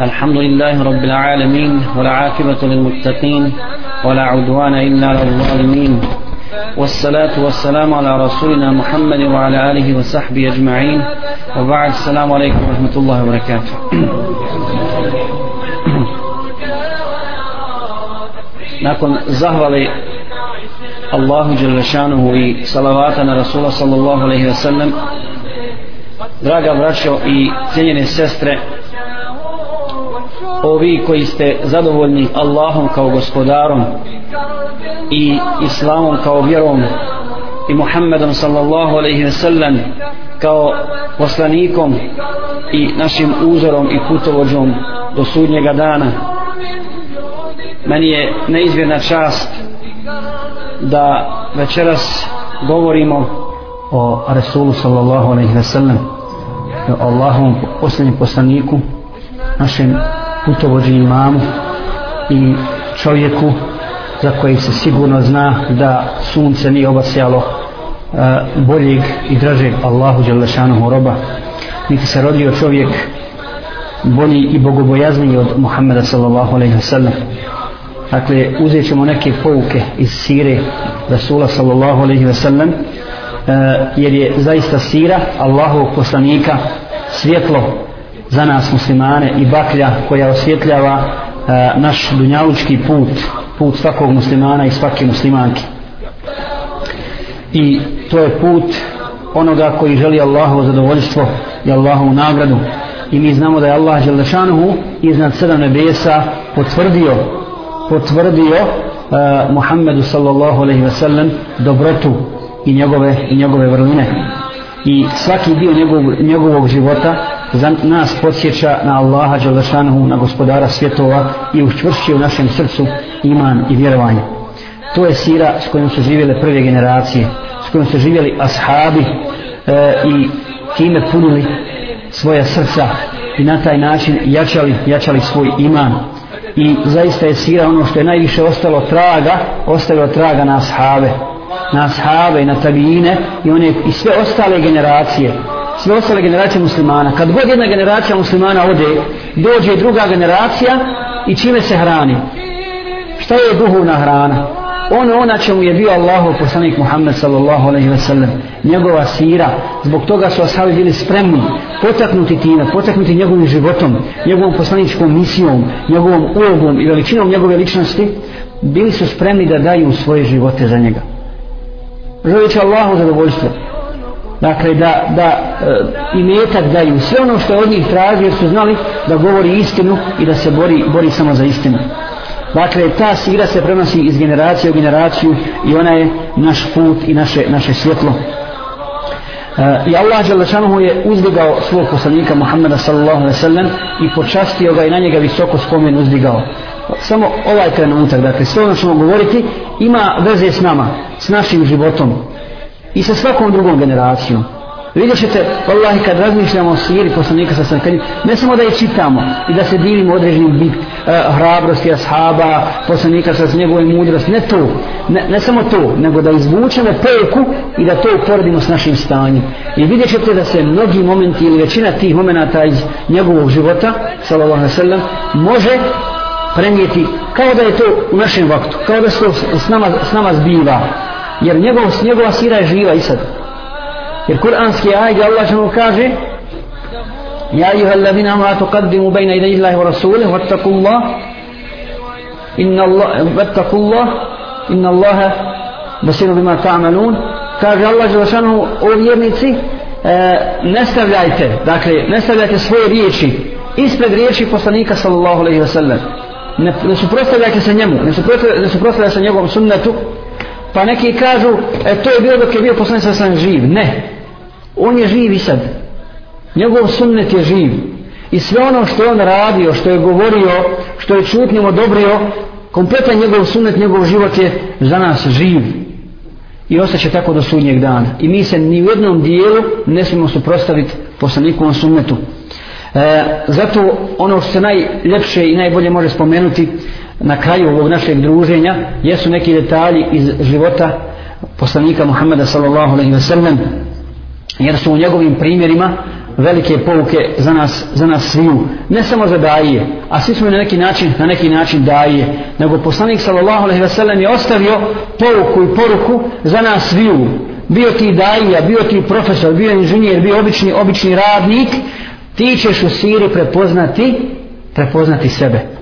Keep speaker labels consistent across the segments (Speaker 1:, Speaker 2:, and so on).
Speaker 1: الحمد لله رب العالمين والعاقبة للمتقين ولا عدوان إلا على الظالمين والصلاة والسلام على رسولنا محمد وعلى آله وصحبه أجمعين وبعد السلام عليكم ورحمة الله وبركاته. Nakon zahvali Allahu Đelešanuhu i salavata na Rasula sallallahu alaihi wa sallam draga braćo i cijenjene sestre ovi koji ste zadovoljni Allahom kao gospodarom i Islamom kao vjerom i Muhammedom sallallahu alaihi ve sellem kao poslanikom i našim uzorom i putovođom do sudnjega dana. Meni je neizvjerna čast da večeras govorimo o Resulu sallallahu alaihi ve sellem o Allahovom posljednjem poslaniku našem putovođi imamu i čovjeku za koji se sigurno zna da sunce nije obasjalo e, boljeg i dražeg Allahu Đalešanuhu roba. Niti se rodio čovjek bolji i bogobojazniji od Muhammeda sallallahu alaihi wa sallam. Dakle uzet ćemo neke pouke iz sire Rasula sallallahu alaihi wa sallam e, jer je zaista sira Allahovog poslanika svjetlo za nas muslimane i baklja koja osvjetljava e, naš dunjalučki put put svakog muslimana i svake muslimanke. I to je put onoga koji želi Allahovo zadovoljstvo i Allahovu nagradu. I mi znamo da je Allah Đelešanuhu iznad sedam nebesa potvrdio potvrdio uh, Muhammedu sallallahu alaihi ve sellem dobrotu i njegove, i njegove vrline i svaki dio njegov, njegovog života za nas podsjeća na Allaha Đalešanuhu, na gospodara svjetova i učvršće u našem srcu iman i vjerovanje. To je sira s kojom su živjeli prve generacije, s kojom su živjeli ashabi e, i time punili svoja srca i na taj način jačali, jačali svoj iman. I zaista je sira ono što je najviše ostalo traga, ostavilo traga na ashabe, na ashabe i na tabijine i, one, i sve ostale generacije sve ostale generacije muslimana. Kad god jedna generacija muslimana ode dođe druga generacija i čime se hrani? Šta je duhovna hrana? Ono ona čemu je bio Allahov poslanik Muhammed sallallahu alaihi ve sellem njegova sira. Zbog toga su ashabi bili spremni potaknuti time potaknuti njegovim životom njegovom poslaničkom misijom njegovom ulogom i veličinom njegove ličnosti bili su spremni da daju svoje živote za njega želeći Allahu zadovoljstvo. Dakle da, da e, i metak daju sve ono što je od njih traži jer su znali da govori istinu i da se bori, bori samo za istinu. Dakle ta sira se prenosi iz generacije u generaciju i ona je naš put i naše, naše svjetlo. E, i Allah Đalešanuhu je uzdigao svog poslanika Muhammeda sallallahu alaihi sallam i počastio ga i na njega visoko spomen uzdigao samo ovaj trenutak dakle sve ono ćemo govoriti ima veze s nama s našim životom i sa svakom drugom generacijom. Vidjet ćete vallahi kad razmišljamo o siri poslanika sa sam ne samo da je čitamo i da se divimo određenim bit uh, hrabrosti ashaba poslanika sa njegove mudrosti ne to ne, ne samo to nego da izvučemo pouku i da to uporedimo s našim stanjem. I vidjet ćete da se mnogi momenti ili većina tih momenata iz njegovog života sallallahu alaihi sallam može prenijeti kao da je to u našem vaktu kao da se to s nama, s nama zbiva. Jer njegov, njegova sira je živa i sad. Jer kuranski ajde Allah će mu kaže? Ja ayuha alladhina amanu tuqaddimu bayna yaday Allahi wa rasulihi wattaqullah inna Allah wattaqullah inna Allah basirun bima ta'malun. Kaže Allah dželle o vjernici e, ne stavljajte dakle ne stavljajte svoje riječi ispred riječi poslanika sallallahu alejhi ve sellem ne, ne suprostavljajte se njemu ne suprotstavljajte, ne suprostavljajte se njegovom sunnetu. Pa neki kažu e to je bilo dok je bio poslanik sa sam živ. Ne. On je živ i sad. Njegov sunnet je živ. I sve ono što je on radio što je govorio što je čutnjom odobrio kompletan njegov sunnet njegov život je za nas živ. I ostaće tako do sudnjeg dana. I mi se ni u jednom dijelu ne smijemo suprostaviti poslanikovom sunnetu e, zato ono što se najljepše i najbolje može spomenuti na kraju ovog našeg druženja jesu neki detalji iz života poslanika Muhammeda sallallahu alaihi ve sellem jer su u njegovim primjerima velike pouke za nas, za nas sviju. Ne samo za daje, a svi smo na neki način, na neki način daje, nego poslanik sallallahu alejhi ve sellem je ostavio pouku i poruku za nas sviju. Bio ti daija, bio ti profesor, bio inženjer, bio obični, obični radnik, ti ćeš u siri prepoznati, prepoznati sebe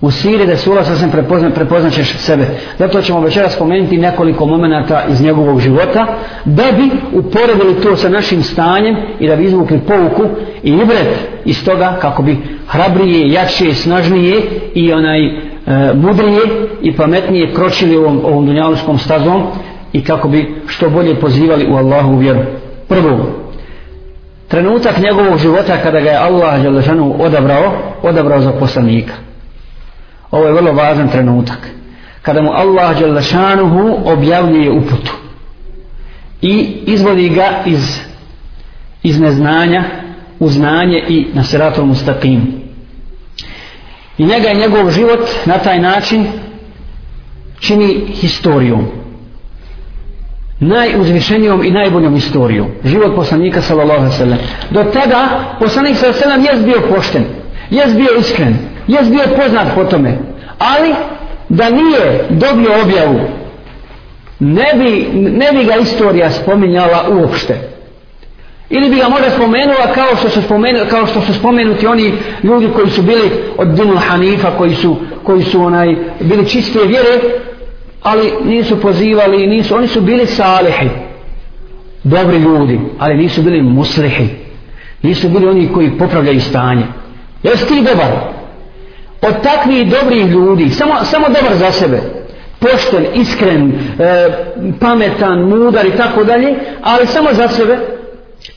Speaker 1: u siri Resula sam prepozna, prepoznaćeš sebe. Zato ćemo večera spomenuti nekoliko momenata iz njegovog života da bi uporedili to sa našim stanjem i da bi izvukli pouku i ibret iz toga kako bi hrabrije, jače, snažnije i onaj e, mudrije i pametnije kročili ovom, ovom dunjaluskom stazom i kako bi što bolje pozivali u Allahu vjeru. Prvo, trenutak njegovog života kada ga je Allah odabrao, odabrao za poslanika. Ovo je vrlo važan trenutak. Kada mu Allah Đelešanuhu objavljuje uputu i izvodi ga iz, iz neznanja u znanje i na seratul mustaqim. I njega je njegov život na taj način čini historijom. Najuzvišenijom i najboljom istorijom. Život poslanika sallallahu alejhi ve sellem. Do tada poslanik sallallahu alaihi sallam je bio pošten. Je bio iskren jes bio poznat po tome. Ali da nije dobio objavu ne bi, ne bi ga istorija spominjala uopšte. Ili bi ga možda spomenula kao što su spomenuli, kao što su spomenuti oni ljudi koji su bili od Dinul Hanifa koji su, koji su onaj bili čiste vjere ali nisu pozivali nisu, oni su bili salihi dobri ljudi ali nisu bili muslihi. Nisu bili oni koji popravljaju stanje. Jesi ti dobar? Od takvih dobrih ljudi, samo, samo dobar za sebe, pošten, iskren, e, pametan, mudar i tako dalje, ali samo za sebe,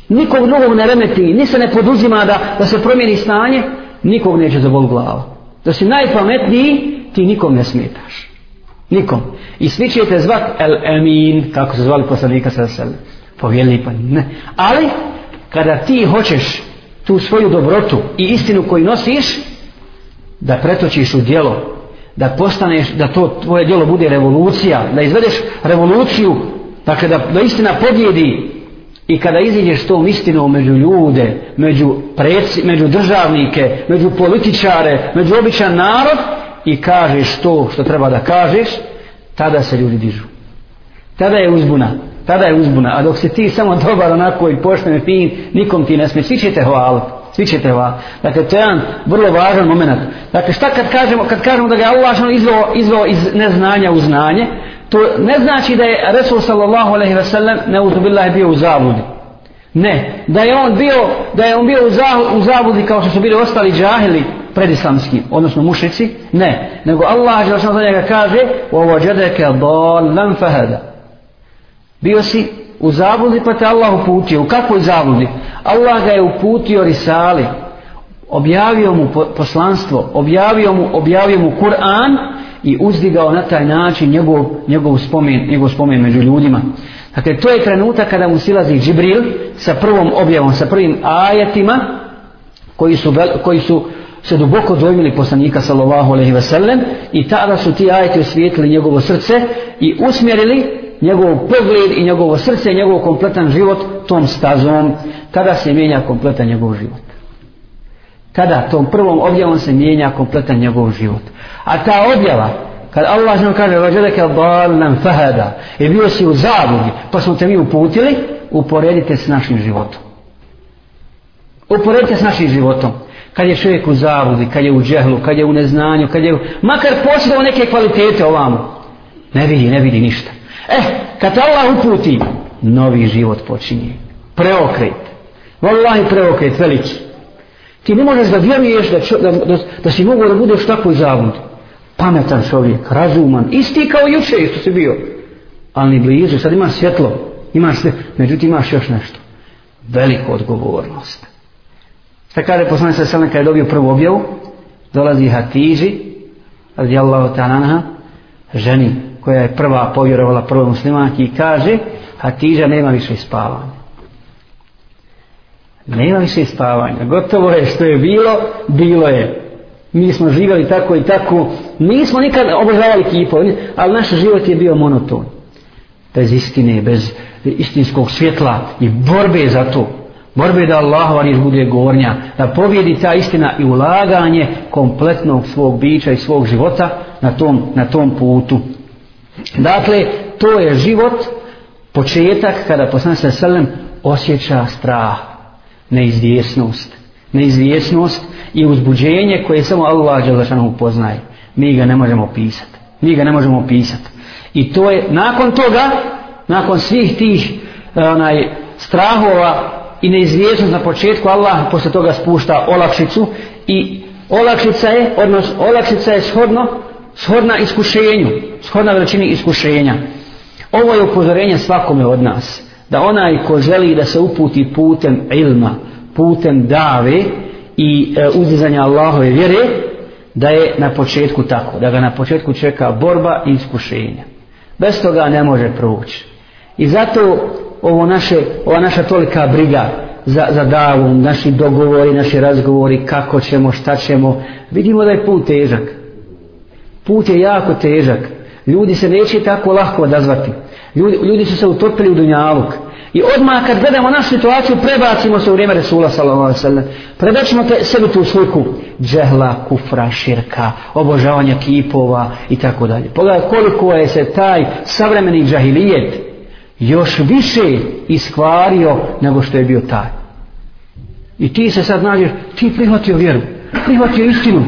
Speaker 1: nikog drugog ne remeti, ni se ne poduzima da, da se promijeni stanje, nikog neće za bol glava. Da si najpametniji, ti nikom ne smetaš. Nikom. I svi ćete zvat El Emin, kako se zvali poslanika sa sebe. Povjelni pa ne. Ali, kada ti hoćeš tu svoju dobrotu i istinu koju nosiš, da pretočiš u djelo, da postaneš, da to tvoje djelo bude revolucija, da izvedeš revoluciju, pa dakle da, da istina pobjedi i kada iziđeš tom istinom među ljude, među, preci, među državnike, među političare, među običan narod i kažeš to što treba da kažeš, tada se ljudi dižu. Tada je uzbuna. Tada je uzbuna. A dok si ti samo dobar onako i pošten fin, nikom ti ne smije. Svi ćete hvaliti svi ćete va. Dakle, to je jedan vrlo važan moment. Dakle, šta kad kažemo, kad kažemo da ga Allah ono izveo, izveo iz neznanja u znanje, to ne znači da je Resul sallallahu alaihi ve sellem neuzubillah bio u zabludi. Ne, da je on bio, da je on bio u zabludi kao što su bili ostali džahili predislamski, odnosno mušici, ne, nego Allah je za njega kaže وَوَجَدَكَ ضَالًا فَهَدَ Bio si u zabludi pa te Allah uputio. U kakvoj zabludi? Allah ga je uputio risali, objavio mu poslanstvo, objavio mu, objavio mu Kur'an i uzdigao na taj način njegov, njegov, spomen, njegov spomen među ljudima. Dakle, to je trenutak kada mu silazi Džibril sa prvom objavom, sa prvim ajetima koji su, koji su se duboko dojmili poslanika sallallahu alaihi ve sellem i tada su ti ajeti osvijetili njegovo srce i usmjerili njegov pogled i njegovo srce i njegov kompletan život tom stazom. Tada se mijenja kompletan njegov život. Tada tom prvom objavom se mijenja kompletan njegov život. A ta objava kad Allah nam kaže vađeleke dalnan fahada i bio si u zabudi pa smo te mi uputili uporedite s našim životom. Uporedite s našim životom kad je čovjek u zabudi kad je u džehlu, kad je u neznanju kad je u... makar posjedao neke kvalitete ovamo ne vidi, ne vidi ništa Eh, kad Allah uputi, novi život počinje. Preokret. Wallahi preokret, veliki. Ti ne možeš da vjeruješ da, čo, da, da, da si mogu da budeš tako i zavod. Pametan čovjek, razuman, isti kao juče što si bio. Ali ni blizu, sad imaš svjetlo, imaš sve, međutim imaš još nešto. Veliku odgovornost. Šta kaže poslanik sa selem kada je dobio prvu objavu, dolazi Hatiži, radijallahu ta'ala, ženi koja je prva povjerovala prvoj muslimanki i kaže Hatiža nema više spavanja. Nema više spavanja. Gotovo je što je bilo, bilo je. Mi smo živjeli tako i tako. Nismo nikad obožavali kipove, ali naš život je bio monoton. Bez istine, bez istinskog svjetla i borbe za to. Borbe da Allahova riječ bude gornja, da pobjedi ta istina i ulaganje kompletnog svog bića i svog života na tom, na tom putu. Dakle, to je život, početak kada poslanik sa selem osjeća strah, neizvjesnost, neizvjesnost i uzbuđenje koje samo Allah Đelešanu poznaje. Mi ga ne možemo pisati. Mi ga ne možemo pisati. I to je, nakon toga, nakon svih tih eh, onaj, strahova i neizvjesnost na početku, Allah posle toga spušta olakšicu i olakšica je, odnos, olakšica je shodno, shodna iskušenju, shodna veličini iskušenja. Ovo je upozorenje svakome od nas, da onaj ko želi da se uputi putem ilma, putem dave i e, uzizanja Allahove vjere, da je na početku tako, da ga na početku čeka borba i iskušenja. Bez toga ne može proći. I zato ovo naše, ova naša tolika briga za, za davu, naši dogovori, naši razgovori, kako ćemo, šta ćemo, vidimo da je put težak. Put je jako težak. Ljudi se neće tako lahko odazvati. Ljudi, ljudi su se utopili u dunjaluk. I odmah kad gledamo našu situaciju, prebacimo se u vrijeme Resula sallallahu sallam. Prebacimo te, sebi tu sliku džehla, kufra, širka, obožavanja kipova i tako dalje. Pogledaj koliko je se taj savremeni džahilijet još više iskvario nego što je bio taj. I ti se sad nađeš, ti prihvatio vjeru, prihvatio istinu,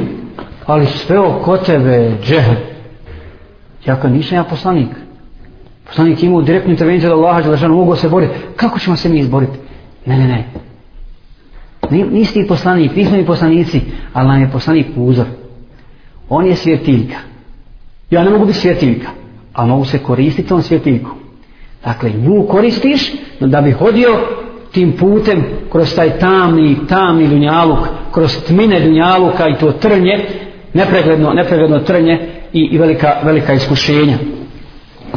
Speaker 1: ali sve oko tebe džehl. Ja kao nisam ja poslanik. Poslanik imao direktnu intervenciju da Allaha Đelešanu mogu se boriti. Kako ćemo se mi izboriti? Ne, ne, ne. Nisi ti poslanik, nismo mi poslanici, ali nam je poslanik uzor. On je svjetiljka. Ja ne mogu biti svjetiljka, a mogu se koristiti tom svjetiljkom. Dakle, nju koristiš da bi hodio tim putem kroz taj tamni, tamni dunjaluk, kroz tmine dunjaluka i to trnje, nepregledno, nepregledno trnje i, i velika, velika iskušenja.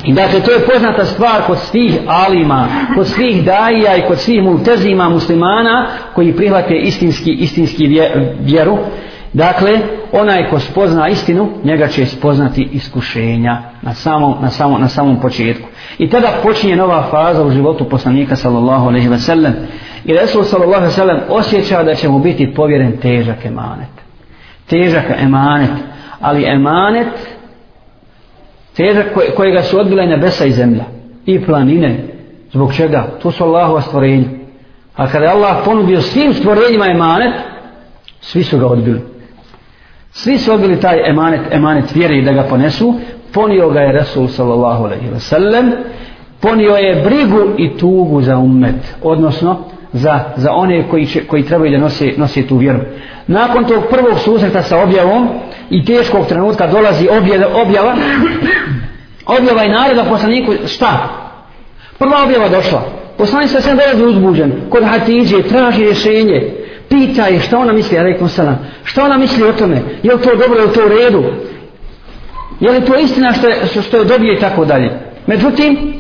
Speaker 1: I dakle, to je poznata stvar kod svih alima, kod svih daija i kod svih multezima muslimana koji prihvate istinski, istinski vjeru. Dakle, onaj ko spozna istinu, njega će spoznati iskušenja na samom, na samom, na samom početku. I tada počinje nova faza u životu poslanika sallallahu alaihi ve sellem. I Resul sallallahu alaihi ve sellem osjeća da će mu biti povjeren težak emanet. Težak emanet. Ali emanet težak kojega su odbila i nebesa i zemlja. I planine. Zbog čega? To su Allahova stvorenja. A kada je Allah ponudio svim stvorenjima emanet, svi su ga odbili. Svi su odbili taj emanet, emanet vjere i da ga ponesu, ponio ga je Resul sallallahu alaihi wa sallam, ponio je brigu i tugu za ummet, odnosno za, za one koji, će, koji trebaju da nose, nose tu vjeru. Nakon tog prvog susreta sa objavom i teškog trenutka dolazi objava, objava, objava i naredba poslaniku, šta? Prva objava došla. Poslanik sa sve dolazi uzbuđen, kod Hatidže, traži rješenje, pita je šta ona misli, alaikum salam. šta ona misli o tome, je li to dobro, je li to u redu, je li to istina što je, što je dobije i tako dalje. Međutim,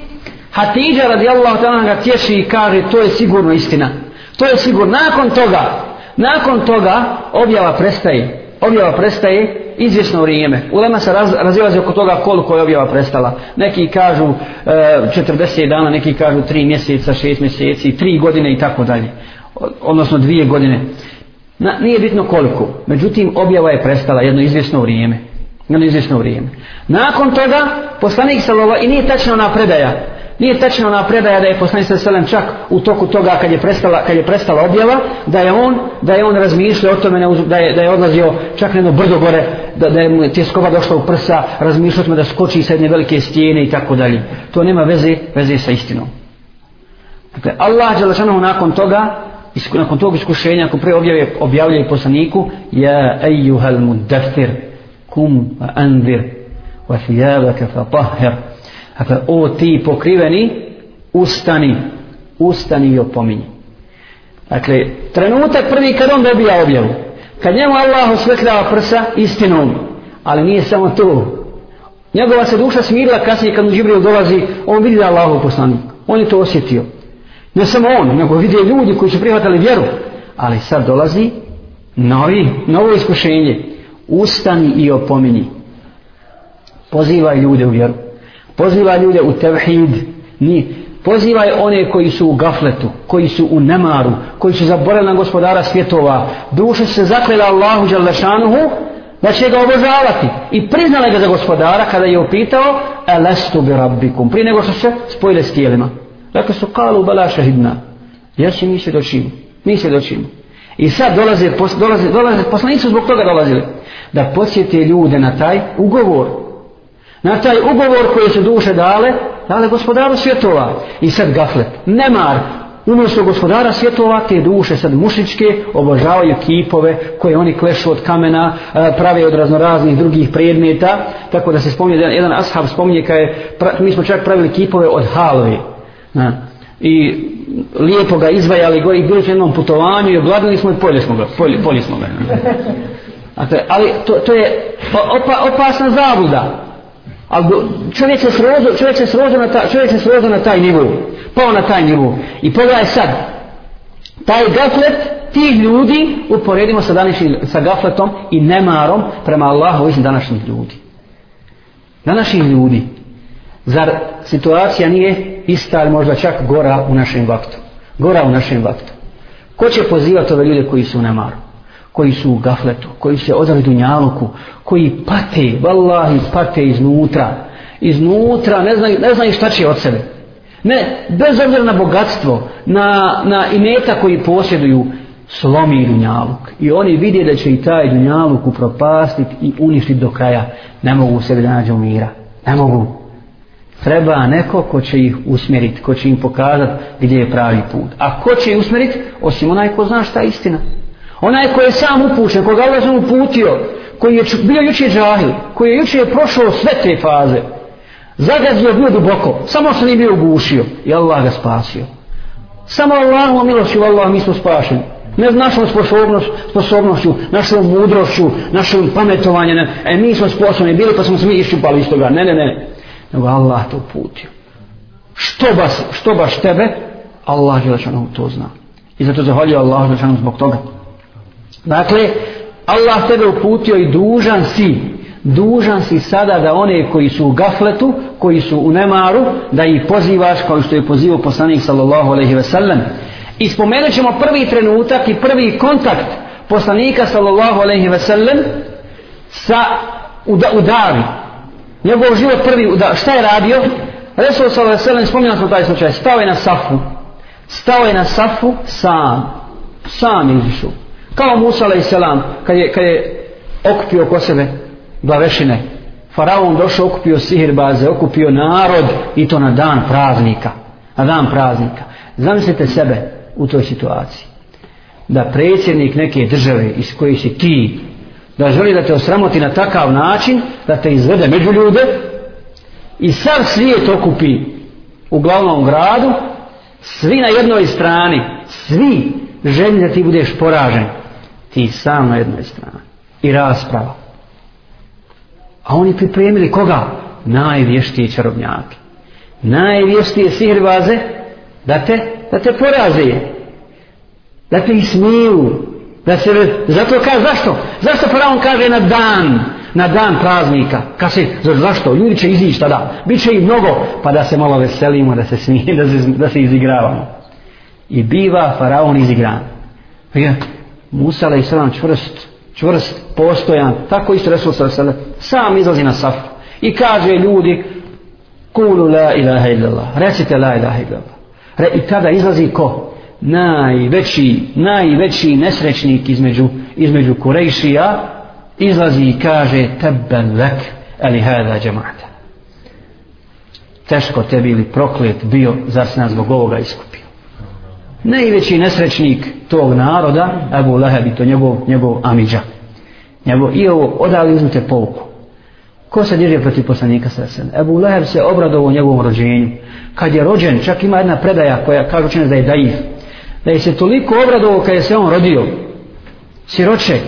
Speaker 1: Hatidža radijallahu ta'ala ga tješi i kaže to je sigurno istina. To je sigurno. Nakon toga, nakon toga objava prestaje. Objava prestaje izvjesno vrijeme. Ulema se raz, razilazi oko toga koliko je objava prestala. Neki kažu e, 40 dana, neki kažu 3 mjeseca, 6 mjeseci, 3 godine i tako dalje. Odnosno dvije godine. Na, nije bitno koliko. Međutim, objava je prestala jedno izvjesno vrijeme. Jedno izvjesno vrijeme. Nakon toga, poslanik salova, i nije tačno ona predaja, Nije tačno ona predaja da je poslanik sa čak u toku toga kad je prestala kad je prestala objava da je on da je on razmišljao o tome da je da je odlazio čak na jedno brdo gore da da je mu tjeskoba došla u prsa razmišljao o tome da skoči sa jedne velike stijene i tako dalje. To nema veze veze sa istinom. Dakle Allah dželle nakon toga nakon tog iskušenja ako prije objave objavljuje poslaniku ja ejuhal mudafir, kum anzir wa thiyabaka fatahhir Dakle, o ti pokriveni, ustani, ustani i opominji. Dakle, trenutak prvi kad on dobija objavu. Kad njemu Allah osvetljava prsa istinom, ali nije samo to. Njegova se duša smirila kasnije kad mu Džibril dolazi, on vidi da Allah poslanik. On je to osjetio. Ne samo on, nego vide ljudi koji su prihvatali vjeru. Ali sad dolazi novi, novo iskušenje. Ustani i opomeni. Pozivaj ljude u vjeru Pozivaj ljude u tevhid ni pozivaj one koji su u gafletu, koji su u nemaru, koji su zaboravili na gospodara svjetova, duše se zakljela Allahu Đalešanuhu, da će ga obožavati i priznala ga za gospodara kada je upitao elestu bi rabbikum prije nego što se spojile s tijelima dakle su kalu bala šahidna. Jer će mi se mi se i sad dolaze, dolaze, dolaze poslanici zbog toga dolazili. Da podsjete ljude na taj ugovor. Na taj ugovor koji su duše dale dale gospodaru svjetova. I sad gaflet. Nemar. Umjesto gospodara svjetova te duše sad mušičke obožavaju kipove koje oni klešu od kamena prave od raznoraznih drugih predmeta. Tako da se spominje jedan, jedan ashab spominje kada je mi smo čak pravili kipove od halve na, i lijepo ga izvajali gore i bili smo jednom putovanju i obladili smo i polje smo ga polje, polje smo ga dakle, ali to, to je opa, opasna zabluda ali čovjek se srozo čovjek se srozo na, ta, čovjek se srozo na taj nivou pao na taj nivou. I pogledaj sad, taj gaflet tih ljudi uporedimo sa, današnjim, sa gafletom i nemarom prema Allahu ovih današnjih ljudi. Današnjih ljudi. Zar situacija nije ista ali možda čak gora u našem vaktu? Gora u našem vaktu. Ko će pozivati ove ljude koji su u nemaru? koji su u gafletu, koji se odali dunjaluku, koji pate, vallahi pate iznutra, iznutra, ne znaju, ne znaju šta će od sebe. Ne, bez obzira na bogatstvo, na, na imeta koji posjeduju, slomi dunjaluk. I oni vide da će i taj dunjaluk upropastiti i uništiti do kraja. Ne mogu u sebi da nađu mira. Ne mogu. Treba neko ko će ih usmjeriti, ko će im pokazati gdje je pravi put. A ko će ih usmjeriti? Osim onaj ko zna šta je istina. Onaj ko je sam upušen, koga je sam uputio, koji je bio juče džahil, koji je juče prošao sve te faze, zagazio bio duboko, samo se nije bio ugušio i Allah ga spasio. Samo Allahom milošću Allah mi smo spašeni. Ne našom sposobnošću, sposobnošću, našom mudrošću, našom pametovanjem. E mi smo sposobni bili pa smo se mi iščupali iz toga. Ne, ne, ne. Nego Allah te uputio. Što baš, što baš tebe, Allah je to zna. I zato zahvaljujem Allah lečano zbog toga. Dakle, Allah tebe uputio i dužan si dužan si sada da one koji su u gafletu, koji su u nemaru, da ih pozivaš kao što je pozivao poslanik sallallahu alaihi ve sellem. I spomenut ćemo prvi trenutak i prvi kontakt poslanika sallallahu alaihi ve sellem sa u, u davi. Njegov život prvi, da, šta je radio? Resul sallallahu alaihi ve spominjali smo taj slučaj, stao je na safu. Stao je na safu sam. Sam je izišao. Kao Musa alaihi selam, kad je, kad je okupio oko sebe glavešine. Faraon došao, okupio sihirbaze, okupio narod i to na dan praznika. Na dan praznika. Zamislite sebe u toj situaciji. Da predsjednik neke države iz koje si ti, da želi da te osramoti na takav način, da te izvede među ljude i sav svijet okupi u glavnom gradu, svi na jednoj strani, svi želi da ti budeš poražen, ti sam na jednoj strani. I rasprava. A oni pripremili koga? Najvještije čarobnjake. Najvještije sihrbaze da te, da te poraze. Da te ismiju. Da se, zato kaže, zašto? Zašto faraon kaže na dan, na dan praznika? Kaže, zašto? Ljudi će izići tada. Biće i mnogo, pa da se malo veselimo, da se smije, da se, da se izigravamo. I biva faraon izigran. Pa ja, Musa, ali i sram čvrst, čvrst, postojan, tako isto Resul sallam, sam izlazi na saf i kaže ljudi, kulu la ilaha illallah, recite la ilaha illallah. Re, I tada izlazi ko? Najveći, najveći nesrećnik između, između Kurejšija, izlazi i kaže, tebben lek, ali hada džemata. Teško tebi ili proklet bio, zar se nas zbog ovoga iskupio najveći nesrećnik tog naroda, Ebu Leheb i to njegov, njegov Amidža. Njegov, I ovo, odali uzmite pouku. Ko se diže protiv poslanika sresen sen? Ebu Leheb se obradovao u njegovom rođenju. Kad je rođen, čak ima jedna predaja koja kaže učenje da je daif. Da je se toliko obradovao kad je se on rodio. Siroče.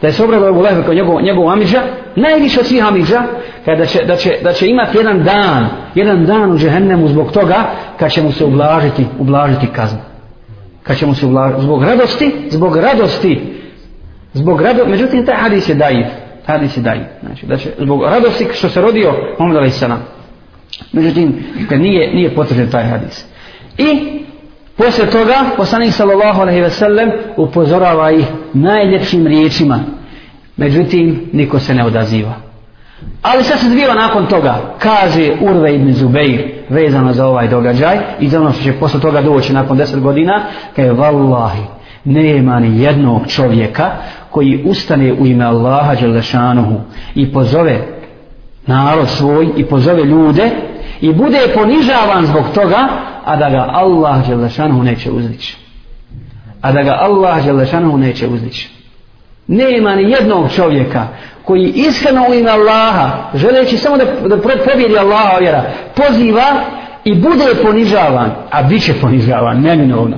Speaker 1: Da je se obradovao Ebu Leheb kao njegov, njegov Amidža. Najviše od svih Amidža. Kada će, da, će, da će imati jedan dan, jedan dan u džehennemu zbog toga kad će mu se ublažiti, ublažiti kaznu kad ćemo se ublažiti zbog radosti zbog radosti zbog radosti međutim taj hadis je dajiv hadis je dajiv znači da će zbog radosti što se rodio Muhammed alaih Međutim, kad nije, nije potvrđen taj hadis. I Poslije toga, poslanik sallallahu alaihi ve sellem upozorava ih najljepšim riječima. Međutim, niko se ne odaziva. Ali šta se zbiva nakon toga, kaže Urve ibn Zubeir, vezano za ovaj događaj, i za ono što će posle toga doći nakon deset godina, kaže, vallahi, nema ni jednog čovjeka koji ustane u ime Allaha Đelešanuhu i pozove narod svoj i pozove ljude i bude ponižavan zbog toga, a da ga Allah Đelešanuhu neće uzdići. A da ga Allah Đelešanuhu neće uzdići. Nema ni jednog čovjeka koji iskreno u ime Allaha, želeći samo da, da pobjedi Allaha vjera, poziva i bude ponižavan, a bit će ponižavan, neminovno.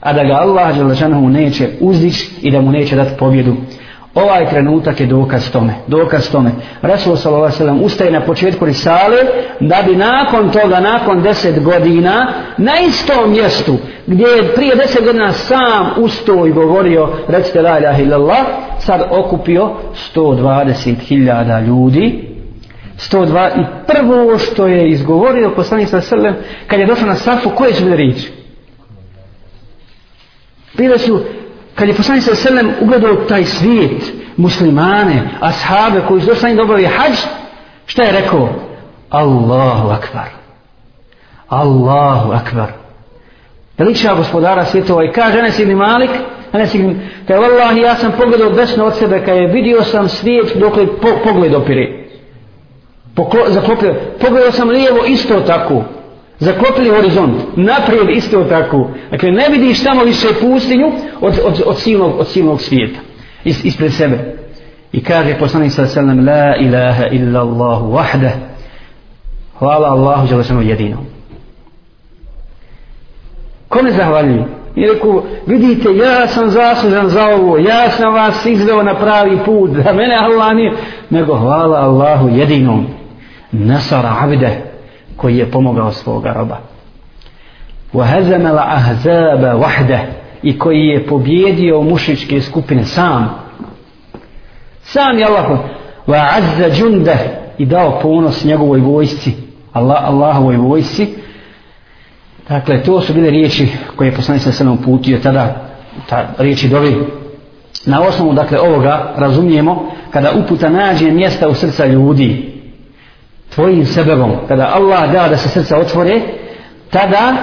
Speaker 1: A da ga Allah Đelešanuhu neće uzdići i da mu neće dati pobjedu Ovaj trenutak je dokaz tome. Dokaz tome. Rasul sallallahu alejhi ve sellem ustaje na početku risale da bi nakon toga, nakon deset godina, na istom mjestu gdje je prije deset godina sam ustao i govorio recite la ilaha illallah, sad okupio 120.000 ljudi 102 i prvo što je izgovorio poslanik sallallahu alejhi ve sellem kad je došao na safu koje su bile riječi bile su kad je poslanik sa selem ugledao taj svijet, muslimane, ashabe koji su došli da obavi hađ, šta je rekao? Allahu akbar. Allahu akbar. Veliča gospodara svjetova i kaže Anas ibn Malik, Anas ibn, kaže, Wallahi, ja sam pogledao besno od sebe, kad je vidio sam svijet dok po, pogled opire. Poklo, zaklopio, pogledao sam lijevo isto tako zaklopili horizont, naprijed isto tako. Dakle, ne vidiš tamo više pustinju od, od, od, silnog, od silnog svijeta, is, ispred sebe. I kaže poslanik sa sallam, la ilaha illa Allahu wahda, hvala Allahu želešanu jedinom. Kome zahvaljuju? I reku, vidite, ja sam zaslužan za ovo, ja sam vas izveo na pravi put, da mene Allah nije, nego hvala Allahu jedinom. Nasara abde, koji je pomogao svoga roba. وَهَزَمَ الْأَحْزَابَ وَحْدَ i koji je pobjedio mušičke skupine sam. Sam je Allah وَعَزَّ جُنْدَ i dao ponos njegovoj vojsci, Allah, Allahovoj vojsci. Dakle, to su bile riječi koje je poslanik sa sredom putio tada, ta riječi dovi. Na osnovu, dakle, ovoga razumijemo kada uputa nađe mjesta u srca ljudi, tvojim sebebom, kada Allah da da se srca otvore, tada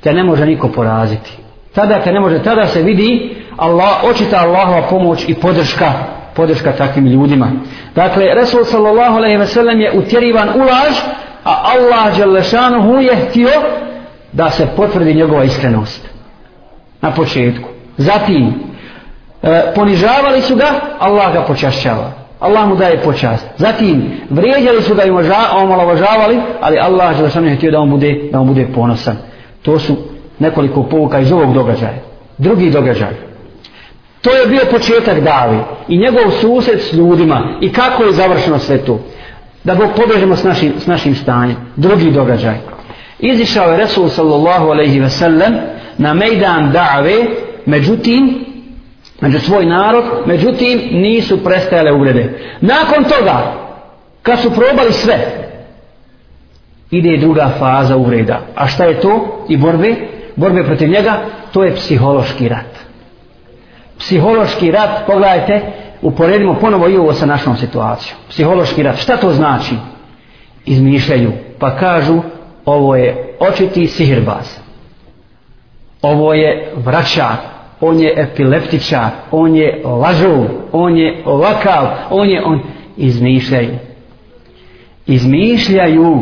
Speaker 1: te ne može niko poraziti. Tada te ne može, tada se vidi Allah, očita Allahova pomoć i podrška, podrška takvim ljudima. Dakle, Resul sallallahu alaihi ve sellem je utjerivan u laž, a Allah Đalešanuhu je htio da se potvrdi njegova iskrenost. Na početku. Zatim, e, ponižavali su ga, Allah ga počašćava. Allah mu daje počast. Zatim, vrijeđali su ga i omalovažavali, ali Allah je sam htio da on, bude, da on bude ponosan. To su nekoliko povuka iz ovog događaja. Drugi događaj. To je bio početak davi i njegov susret s ljudima i kako je završeno sve to. Da Bog pobežemo s našim, s našim stanjem. Drugi događaj. Izišao je Resul sallallahu alaihi ve sellem na mejdan dave, međutim, među svoj narod, međutim nisu prestajale uvrede. Nakon toga, kad su probali sve, ide druga faza uvreda. A šta je to? I borbe? Borbe protiv njega? To je psihološki rat. Psihološki rat, pogledajte, uporedimo ponovo i ovo sa našom situacijom. Psihološki rat, šta to znači? Izmišljaju, pa kažu, ovo je očiti sihirbaz. Ovo je vraćar, on je epileptičar, on je lažov, on je ovakav, on je on izmišljaju. Izmišljaju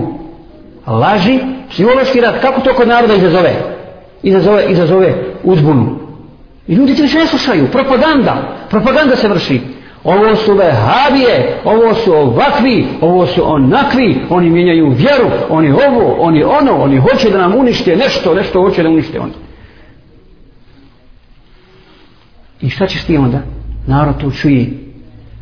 Speaker 1: laži, psihološki rad, kako to kod naroda izazove? Izazove, izazove uzbunu. I ljudi ti više ne slušaju, propaganda, propaganda se vrši. Ovo su vehabije, ovo su ovakvi, ovo su onakvi, oni mijenjaju vjeru, oni ovo, oni ono, oni hoće da nam unište nešto, nešto hoće da unište ono. I šta ćeš ti onda? Narod to čuje.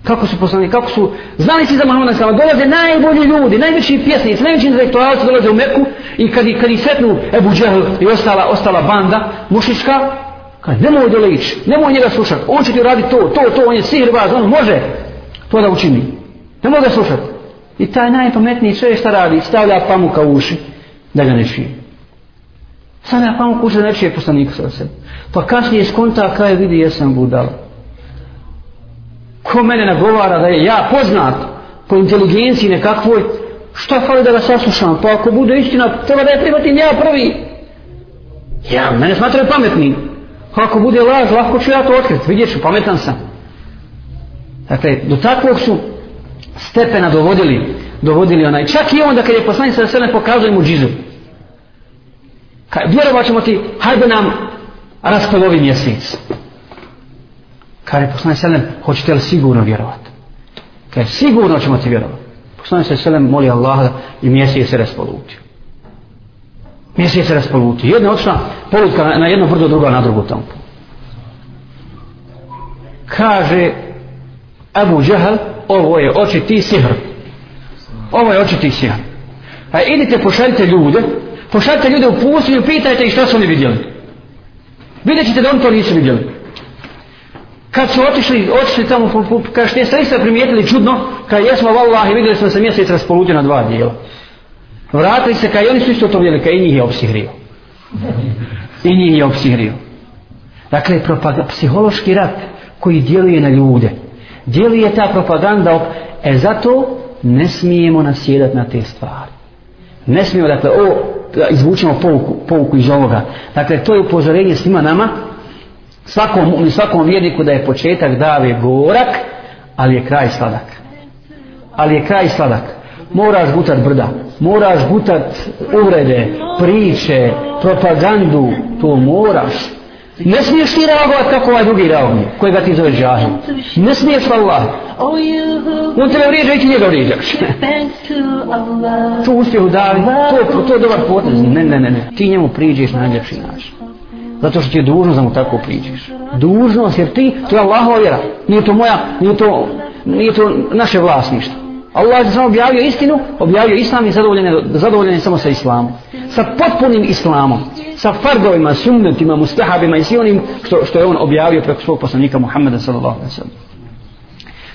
Speaker 1: Kako su poslani, kako su znali si za Muhammeda s.a.v. Dolaze najbolji ljudi, najveći pjesnici, najveći intelektualci dolaze u Meku i kad, kad ih setnu Ebu Džehl i ostala, ostala banda mušička, kaže, nemoj dole ići, nemoj njega slušati, on će ti raditi to, to, to, on je sihrbaz, on može to da učini. Nemoj ga slušati. I taj najpametniji čovjek šta radi? Stavlja pamuk u uši da ga ne čuje. Stavlja pamuka u uši da ne čuje poslanika sa sebe. Pa kasnije skonta kaj vidi jesam budala. Ko mene nagovara da je ja poznat po inteligenciji nekakvoj, šta fali da ga saslušam? Pa ako bude istina, treba da je prihvatim ja prvi. Ja, mene smatraju pametnim. Ako bude laž, lahko ću ja to otkriti. Vidjet ću, pametan sam. Dakle, do takvog su stepena dovodili, dovodili onaj. Čak i onda kad je poslanik sa sve pokazuje mu džizu. Vjerovat ćemo ti, hajde nam raspelovi mjesec. Kaže poslanik sa hoćete li sigurno vjerovati? Kaže, sigurno ćemo ti vjerovati. Poslanik sa moli Allaha i mjesec se raspolutio. Mjesec se raspolutio. Jedna očna polutka na jedno brdo, druga na drugu tamo. Kaže Abu Džahal, ovo je očiti sihr. Ovo je očiti sihr. A idite, pošaljite ljude, pošaljite ljude u pustinju, pitajte ih šta su oni vidjeli. Vidjet ćete da oni to nisu vidjeli. Kad su otišli, otišli tamo, po, što jeste isto primijetili čudno, kad jesmo vallahi, vidjeli smo se mjesec raspolutio na dva dijela. Vratili se, kad i oni su isto to vidjeli, kad i njih je opsihrio. I njih je opsihrio. Dakle, psihološki rat koji djeluje na ljude, djeluje ta propaganda, e zato ne smijemo nasjedati na te stvari. Ne smijemo, dakle, o, izvučemo pouku, pouku iz ovoga. Dakle, to je upozorenje svima nama, svakom, svakom vjerniku da je početak dave gorak, ali je kraj sladak. Ali je kraj sladak. Moraš gutat brda, moraš gutat uvrede, priče, propagandu, to moraš. Ne smiješ ti reagovat kako ovaj drugi reaguje, koji ga ti zove džahil. Ne smiješ Allah. On tebe vrijeđa i ti njega vrijeđaš. to uspjeh u davi, to, to je dobar potez. Ne, ne, ne, ne. Ti njemu priđeš na najljepši način. Zato što ti je dužnost da mu tako priđeš. Dužnost, jer ti, to je Allahova vjera. Nije to moja, nije to, nije to naše vlasništvo. Allah je samo objavio istinu, objavio islam i zadovoljen je, zadovoljen je samo sa islamom. Sa potpunim islamom sa fardovima, sunnetima, mustahabima i svi onim što, što je on objavio preko svog poslanika Muhammeda sallallahu alaihi sallam.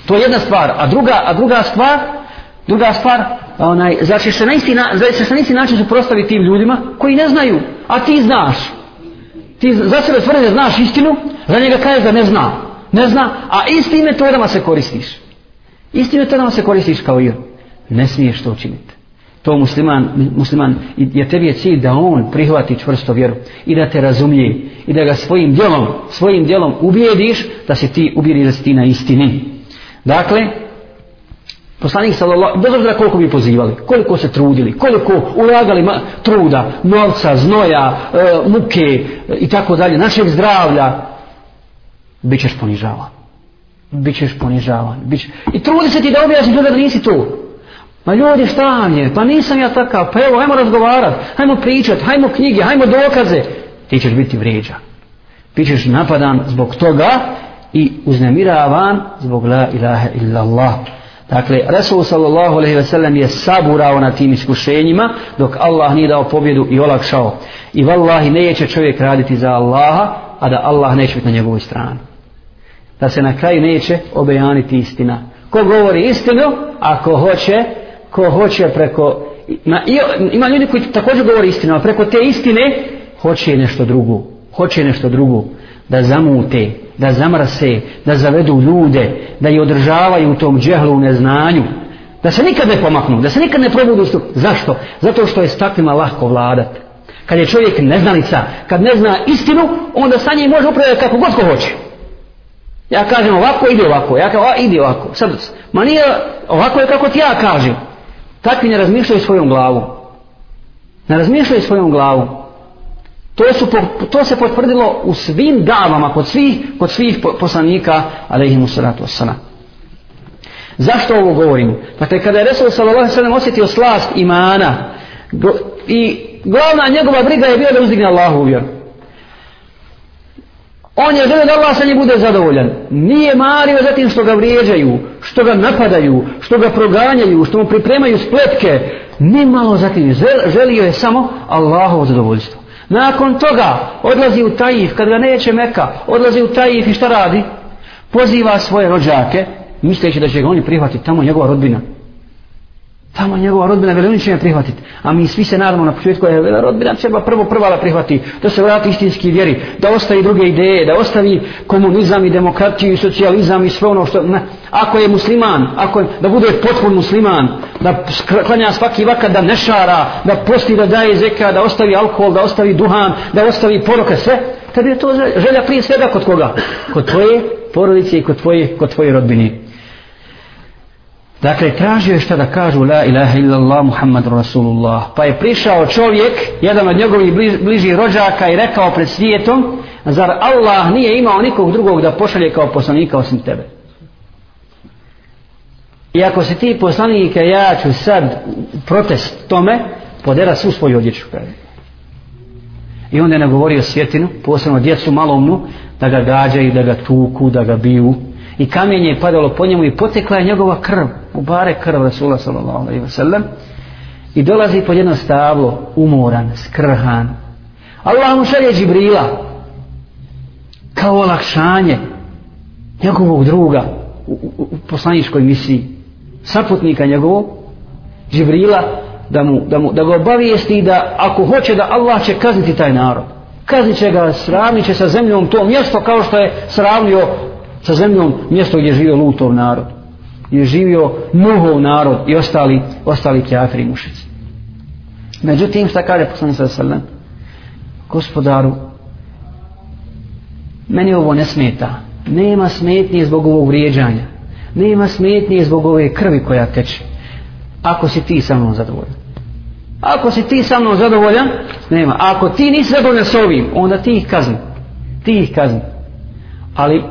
Speaker 1: To je jedna stvar. A druga, a druga stvar, druga stvar, onaj, znači se na isti, na, znači se na isti način suprostaviti tim ljudima koji ne znaju, a ti znaš. Ti za sebe tvrde da znaš istinu, za njega kažeš da ne zna. Ne zna, a istim metodama se koristiš. Istim metodama se koristiš kao i Ne smiješ to učiniti to musliman, musliman je tebi je cilj da on prihvati čvrsto vjeru i da te razumije i da ga svojim djelom, svojim djelom ubijediš da se ti ubijedi da si ti na istini. Dakle, poslanik sallallahu, bez obzira koliko bi pozivali, koliko se trudili, koliko ulagali ma, truda, novca, znoja, e, muke e, i tako dalje, našeg zdravlja, bit ćeš ponižavan. Bićeš ponižavan. Bićeš... I trudi se ti da objasniš da nisi to. Ma ljudi šta je? Pa nisam ja takav. Pa evo, hajmo razgovarat, hajmo pričat, hajmo knjige, hajmo dokaze. Ti ćeš biti vrijeđan. Ti ćeš napadan zbog toga i uznemiravan zbog la ilaha illallah. Dakle, Resul sallallahu alaihi ve sellem je saburao na tim iskušenjima dok Allah nije dao pobjedu i olakšao. I vallahi neće čovjek raditi za Allaha, a da Allah neće biti na njegovoj strani. Da se na kraju neće obejaniti istina. Ko govori istinu, ako hoće, ko hoće preko ma, ima ljudi koji također govori istinu a preko te istine hoće nešto drugo hoće nešto drugo da zamute da zamrse da zavedu ljude da je održavaju u tom džehlu u neznanju da se nikad ne pomaknu da se nikad ne probudu što zašto? zato što je s takvima lahko vladat. Kad je čovjek neznalica kad ne zna istinu onda sa njim može upravljati kako god ko hoće. Ja kažem ovako ide ovako ja kažem ide ovako sad, ma nije ovako je kako ti ja kažem. Takvi ne razmišljaju svojom glavom. Ne razmišljaju svojom glavom. To, su, to se potvrdilo u svim davama, kod svih, kod svih poslanika, alaihimu salatu wasalam. Zašto ovo govorim? Dakle, kada je Resul sallallahu sallam osjetio slast imana i glavna njegova briga je bila da uzdigne Allahu u vjeru. On je želio da Allah sa njim bude zadovoljan. Nije mario zatim što ga vrijeđaju, što ga napadaju, što ga proganjaju, što mu pripremaju spletke. Ni malo za. Želio je samo Allahovo zadovoljstvo. Nakon toga odlazi u Taif, kad ga neće Meka, odlazi u Taif i šta radi? Poziva svoje rođake, misleći da će ga oni prihvatiti tamo njegova rodbina. Tamo njegova rodbina veli, oni će me prihvatiti. A mi svi se nadamo na početku, je vela rodbina treba prvo prva da prihvati, da se vrati istinski vjeri, da ostavi druge ideje, da ostavi komunizam i demokratiju i socijalizam i sve ono što... Ne. Ako je musliman, ako je, da bude potpun musliman, da klanja svaki vakat, da ne šara, da posti, da daje zeka, da ostavi alkohol, da ostavi duhan, da ostavi poroke, sve, tebi je to želja prije svega kod koga? Kod tvoje porodice i kod tvoje, kod tvoje rodbine. Dakle, tražio je šta da kažu La ilaha illallah Muhammad Rasulullah. Pa je prišao čovjek, jedan od njegovih bliž, bližih rođaka i rekao pred svijetom, zar Allah nije imao nikog drugog da pošalje kao poslanika osim tebe? I ako si ti poslanike, ja ću sad protest tome, podera svu svoju odjeću. I onda je nagovorio svjetinu, posebno djecu malomnu, da ga gađaju, da ga tuku, da ga biju, i kamenje je padalo po njemu i potekla je njegova krv u bare krv Rasula sallallahu alaihi wasallam i dolazi pod jedno stablo umoran, skrhan. Allah mu šalje Džibrila kao olakšanje njegovog druga u, u, u poslaničkoj misiji saputnika njegovog Džibrila da, mu, da, mu, da ga obavijesti da ako hoće da Allah će kazniti taj narod. Kaznit će ga, sravnit će sa zemljom to mjesto kao što je sravnio sa zemljom mjesto gdje je živio Lutov narod gdje je živio Nuhov narod i ostali, ostali kjafiri mušici. Međutim šta kaže poslani sa sallam gospodaru meni ovo ne smeta. Nema smetnije zbog ovog vrijeđanja. Nema smetnije zbog ove krvi koja teče. Ako si ti sa mnom zadovoljan. Ako si ti sa mnom zadovoljan nema. Ako ti nisi zadovoljan s ovim onda ti ih kazni. Ti ih kazni. Ali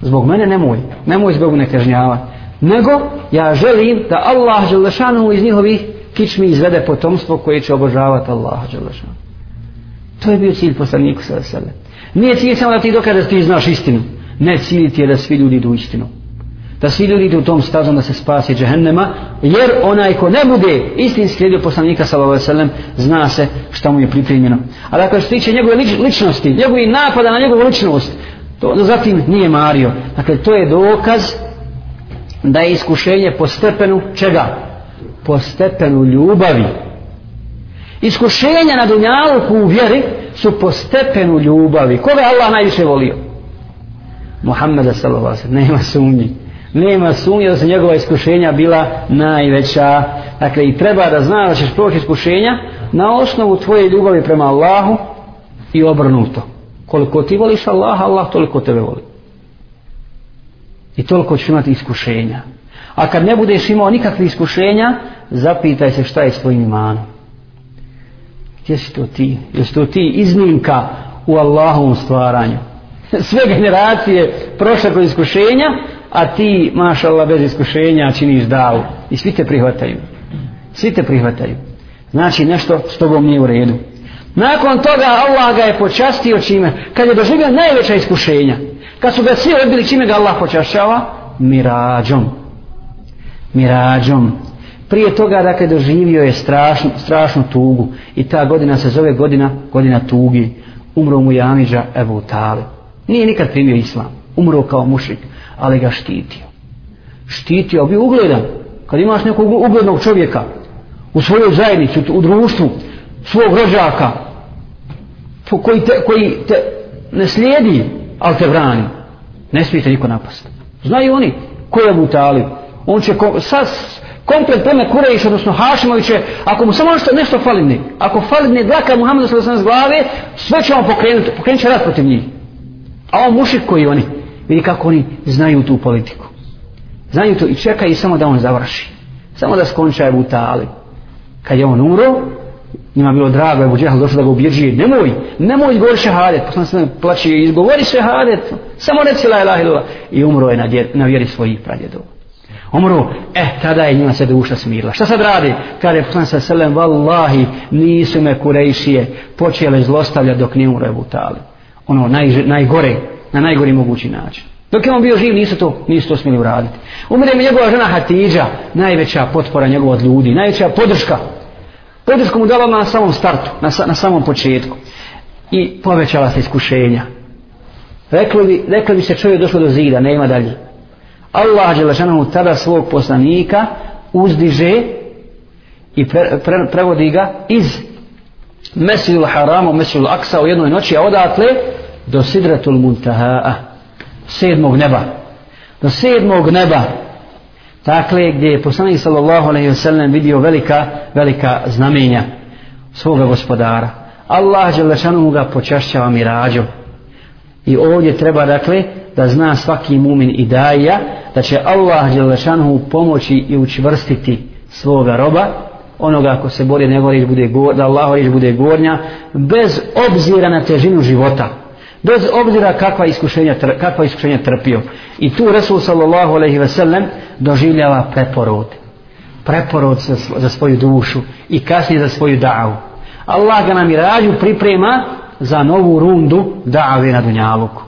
Speaker 1: zbog mene nemoj, nemoj zbog ne kažnjava. Nego ja želim da Allah Đelešanu iz njihovih kičmi izvede potomstvo koje će obožavati Allah Đelešanu. To je bio cilj poslaniku sa sebe. Nije cilj samo da ti dokaže da ti znaš istinu. Ne, cilj ti je da svi ljudi idu istinu. Da svi ljudi idu u tom stazom da se spasi džehennema, jer onaj ko ne bude istinski slijedio poslanika sallallahu alejhi zna se šta mu je pripremljeno. A dakle što tiče njegove ličnosti, njegovi napada na njegovu ličnost, To zatim nije mario. Dakle, to je dokaz da je iskušenje po stepenu čega? Po stepenu ljubavi. Iskušenja na dunjalku u vjeri su po stepenu ljubavi. Koga je Allah najviše volio? Muhammeda sallallahu alaihi nema sumnji. Nema sumnje da su njegova iskušenja bila najveća. Dakle, i treba da znaš da ćeš proći iskušenja na osnovu tvoje ljubavi prema Allahu i obrnuto koliko ti voliš Allah, Allah toliko tebe voli. I toliko ćeš imati iskušenja. A kad ne budeš imao nikakve iskušenja, zapitaj se šta je s tvojim imanom. Gdje si to ti? Jesi to ti iznimka u Allahovom stvaranju? Sve generacije prošle kroz iskušenja, a ti, maša Allah, bez iskušenja činiš davu. I svi te prihvataju. Svi te prihvataju. Znači nešto s tobom nije u redu. Nakon toga Allah ga je počastio čime? Kad je doživio najveća iskušenja. Kad su ga svi odbili čime ga Allah počašćava? Mirađom. Mirađom. Prije toga dakle doživio je strašnu, strašnu tugu. I ta godina se zove godina, godina tugi. Umro mu Jamiđa Ebu Talib. Nije nikad primio islam. Umro kao mušik. Ali ga štitio. Štitio, bio ugledan. Kad imaš nekog uglednog čovjeka u svojoj zajednici, u društvu, svog rođaka, koji te, koji te ne slijedi, ali te brani. Ne smijete niko napast. Znaju oni ko je Abu Talib. On će kom, sa, komplet pleme Kurejiš, odnosno Hašimoviće, ako mu samo nešto, nešto falidne, ako falidne dlaka Muhammeda s.a.v. glave, sve će on pokrenuti, pokrenut će rad protiv njih. A on mušik koji oni, vidi kako oni znaju tu politiku. Znaju to i čekaju samo da on završi. Samo da skonča Abu Talib. Kad je on umro, njima bilo drago, Ebu Džehal došao da ga ubjeđuje, nemoj, nemoj izgovori šehadet, poslan se plaći, izgovori šehadet, samo reci la ilaha illallah, i umro je na, djer, na vjeri svojih pradjedova. Umro, eh, tada je njima se duša smirila. Šta sad radi? Kada je poslani sa selem, vallahi, nisu me kurejšije počele zlostavljati dok nije umro Ebu Talib. Ono, naj, najgore, na najgori mogući način. Dok je on bio živ, nisu to, nisu to smili uraditi. Umre mi njegova žena Hatidža, najveća potpora njegova od ljudi, najveća podrška Podršku mu dala na samom startu, na, na samom početku. I povećala se iskušenja. Rekli bi, rekli bi se čovjek došlo do zida, nema dalje. Allah Đelešanomu tada svog poslanika uzdiže i pre, pre, prevodi ga iz Mesidul Haramu, Mesidul Aksa u jednoj noći, a odatle do Sidratul Muntaha, sedmog neba. Do sedmog neba. Dakle, gdje je poslanik sallallahu alaihi wa sallam vidio velika, velika znamenja svoga gospodara. Allah Đelešanu ga počašćava mirađom. I ovdje treba, dakle, da zna svaki mumin i daja, da će Allah Đelešanu pomoći i učvrstiti svoga roba, onoga ko se bori nego riječ bude gor, da Allah riječ bude gornja, bez obzira na težinu života, bez obzira kakva iskušenja, kakva iskušenja trpio. I tu Resul sallallahu alaihi ve sellem doživljava preporod. Preporod za, za svoju dušu i kasnije za svoju davu. Allah ga nam i rađu priprema za novu rundu da'ave na Dunjaluku.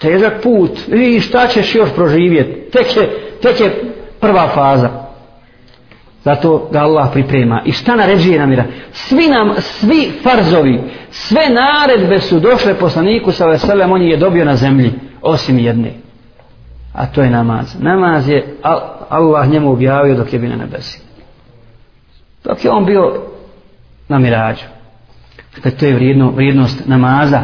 Speaker 1: Težak put, i šta ćeš još proživjeti? Tek je, tek je prva faza. Zato ga Allah priprema. I šta naređuje namira? Svi nam, svi farzovi, sve naredbe su došle poslaniku sa veselem, on je dobio na zemlji, osim jedne. A to je namaz. Namaz je Allah njemu objavio dok je bio na nebesi. Dok je on bio na mirađu. Dakle, to je vrijedno, vrijednost namaza.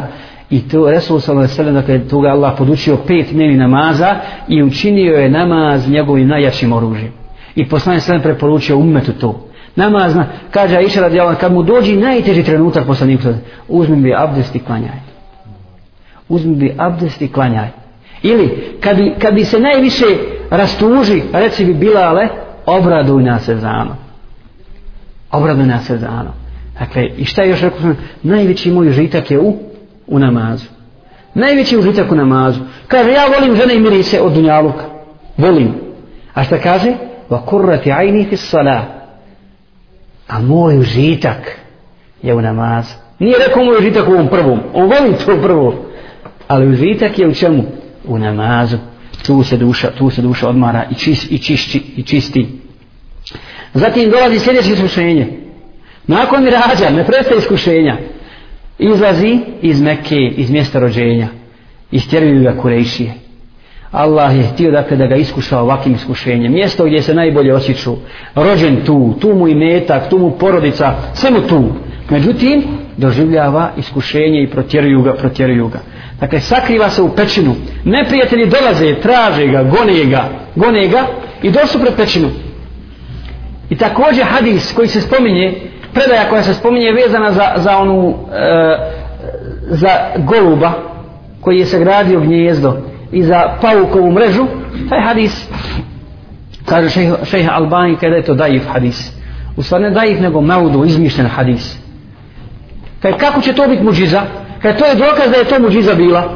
Speaker 1: I to Resul sallallahu alejhi ve dakle tu ga Allah podučio pet dnevni namaza i učinio je namaz njegovim najjačim oružjem. I poslanik sallallahu preporučio ummetu to. Namazna, kaže Aisha radijallahu kad mu dođi najteži trenutak poslanik uzmi bi abdest i klanjaj. Uzmi bi abdest i klanjaj. Ili kad bi, kad bi se najviše rastuži, reci bi Bilale, obraduj nas ezano. Obraduj nas ezano. Dakle, i šta je još rekao sam, najveći moj žitak je u, u namazu. Najveći užitak u namazu. Kaže, ja volim žene i mirise od dunjaluka. Volim. A šta kaže? Va kurrati ajni fi salah. A moj užitak je u namaz Nije rekao moj užitak u ovom prvom. On voli to prvo. Ali užitak je u čemu? U namazu. Tu se duša, tu se duša odmara i, čist, i, čišći, i čisti. Zatim dolazi sljedeće iskušenje. Nakon mirađa, ne prestaje iskušenja, izlazi iz Mekke, iz mjesta rođenja. Istjeruju ga Kurejšije. Allah je htio dakle da ga iskuša ovakvim iskušenjem. Mjesto gdje se najbolje osjeću. Rođen tu, tu mu i metak, tu mu porodica, sve mu tu. Međutim, doživljava iskušenje i protjeruju ga, protjeruju ga. Dakle, sakriva se u pećinu. Neprijatelji dolaze, traže ga, gone ga, gone ga i došli pred pećinu. I također hadis koji se spominje predaja koja se spominje vezana za, za onu e, za goluba koji je sagradio gnjezdo i za paukovu mrežu taj hadis kaže šeha, šeha Albani kada je to daif hadis? U stvari ne daif nego maudu izmišljen hadis. Kaj kako će to biti muđiza? Kaj to je dokaz da je to muđiza bila.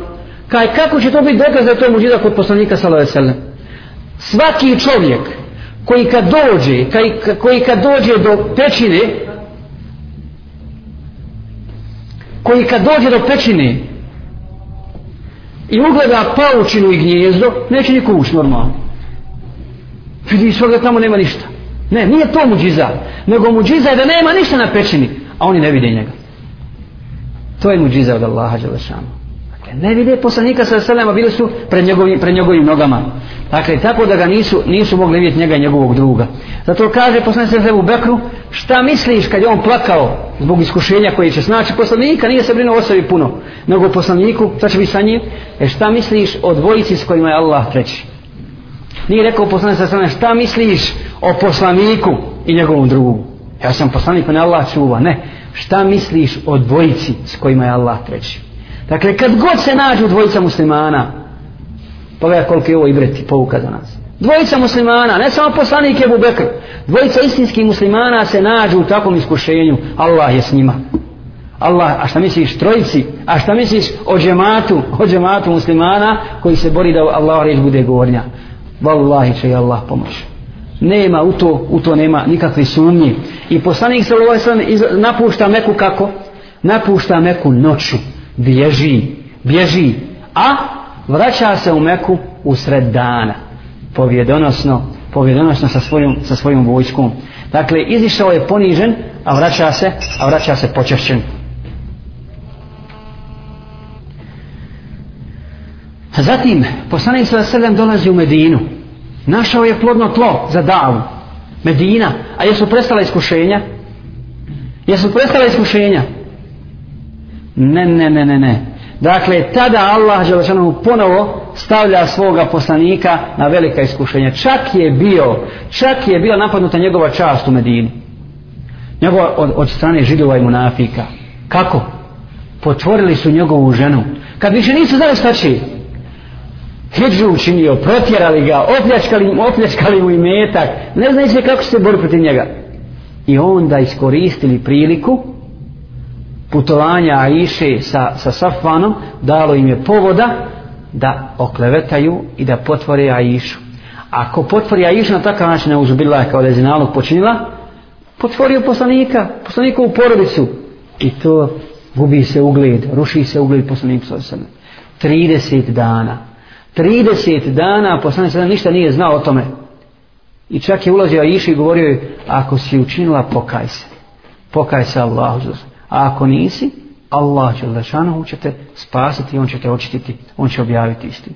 Speaker 1: Kaj kako će to biti dokaz da je to muđiza kod poslanika sallallahu alejhi ve svaki čovjek koji kad dođe kaj, koji kad dođe do pećine koji kad dođe do pećine i ugleda paučinu i gnjezdo, neće niko ući normalno. Vidi svoga tamo nema ništa. Ne, nije to muđiza, nego muđiza je da nema ništa na pećini, a oni ne vide njega. To je muđiza od Allaha Đelešanu. Dakle, ne vide poslanika sa selema, bili su pred njegovim, pred njegovim nogama. Dakle, tako da ga nisu, nisu mogli vidjeti njega i njegovog druga. Zato kaže poslanik sa u Bekru, šta misliš kad je on plakao zbog iskušenja koje će snaći poslanika, nije se brinuo o sebi puno, nego o poslaniku, šta će biti sa njim, e šta misliš o dvojici s kojima je Allah treći? Nije rekao poslanik sa selema, šta misliš o poslaniku i njegovom drugu? Ja sam poslanik, ne Allah čuva, ne. Šta misliš o dvojici s kojima je Allah treći? Dakle, kad god se nađu dvojica muslimana, pogledaj koliko je ovo ibreti pouka za nas. Dvojica muslimana, ne samo poslanik je Bubekr, dvojica istinskih muslimana se nađu u takvom iskušenju, Allah je s njima. Allah, a šta misliš trojici, a šta misliš o džematu, o džematu muslimana koji se bori da Allah reč bude gornja. Wallahi će Allah pomoći. Nema u to, u to nema nikakve sumnje. I poslanik se napušta Meku kako? Napušta Meku noću bježi, bježi, a vraća se u Meku u sred dana, povjedonosno, povjedonosno sa svojom, sa svojom vojskom. Dakle, izišao je ponižen, a vraća se, a vraća se počešćen. Zatim, poslanik sa sredem dolazi u Medinu. Našao je plodno tlo za davu. Medina. A jesu prestala iskušenja? Jesu prestala iskušenja? Ne, ne, ne, ne, ne. Dakle, tada Allah Želešanohu ponovo stavlja svoga poslanika na velika iskušenja. Čak je bio, čak je bila napadnuta njegova čast u Medini. Njegova od, od strane židova i munafika. Kako? Potvorili su njegovu ženu. Kad više nisu znali šta će, Hidžu učinio, protjerali ga, opljačkali, opljačkali mu i metak, ne znaju kako se bori protiv njega. I onda iskoristili priliku putovanja Aiše sa, sa Safvanom, dalo im je povoda da oklevetaju i da potvore Aišu. Ako potvori Aišu na takav način, ne uzubila kao da je zinalog počinila, potvorio poslanika, poslanika u porodicu. I to gubi se ugled, ruši se ugled poslanika sa 30 dana. 30 dana poslanik sada ništa nije znao o tome. I čak je ulazio Iši i govorio je ako si učinila pokaj se. Pokaj se Allahu a ako nisi Allah će lešanohu će te spasiti on će te očititi on će objaviti istinu.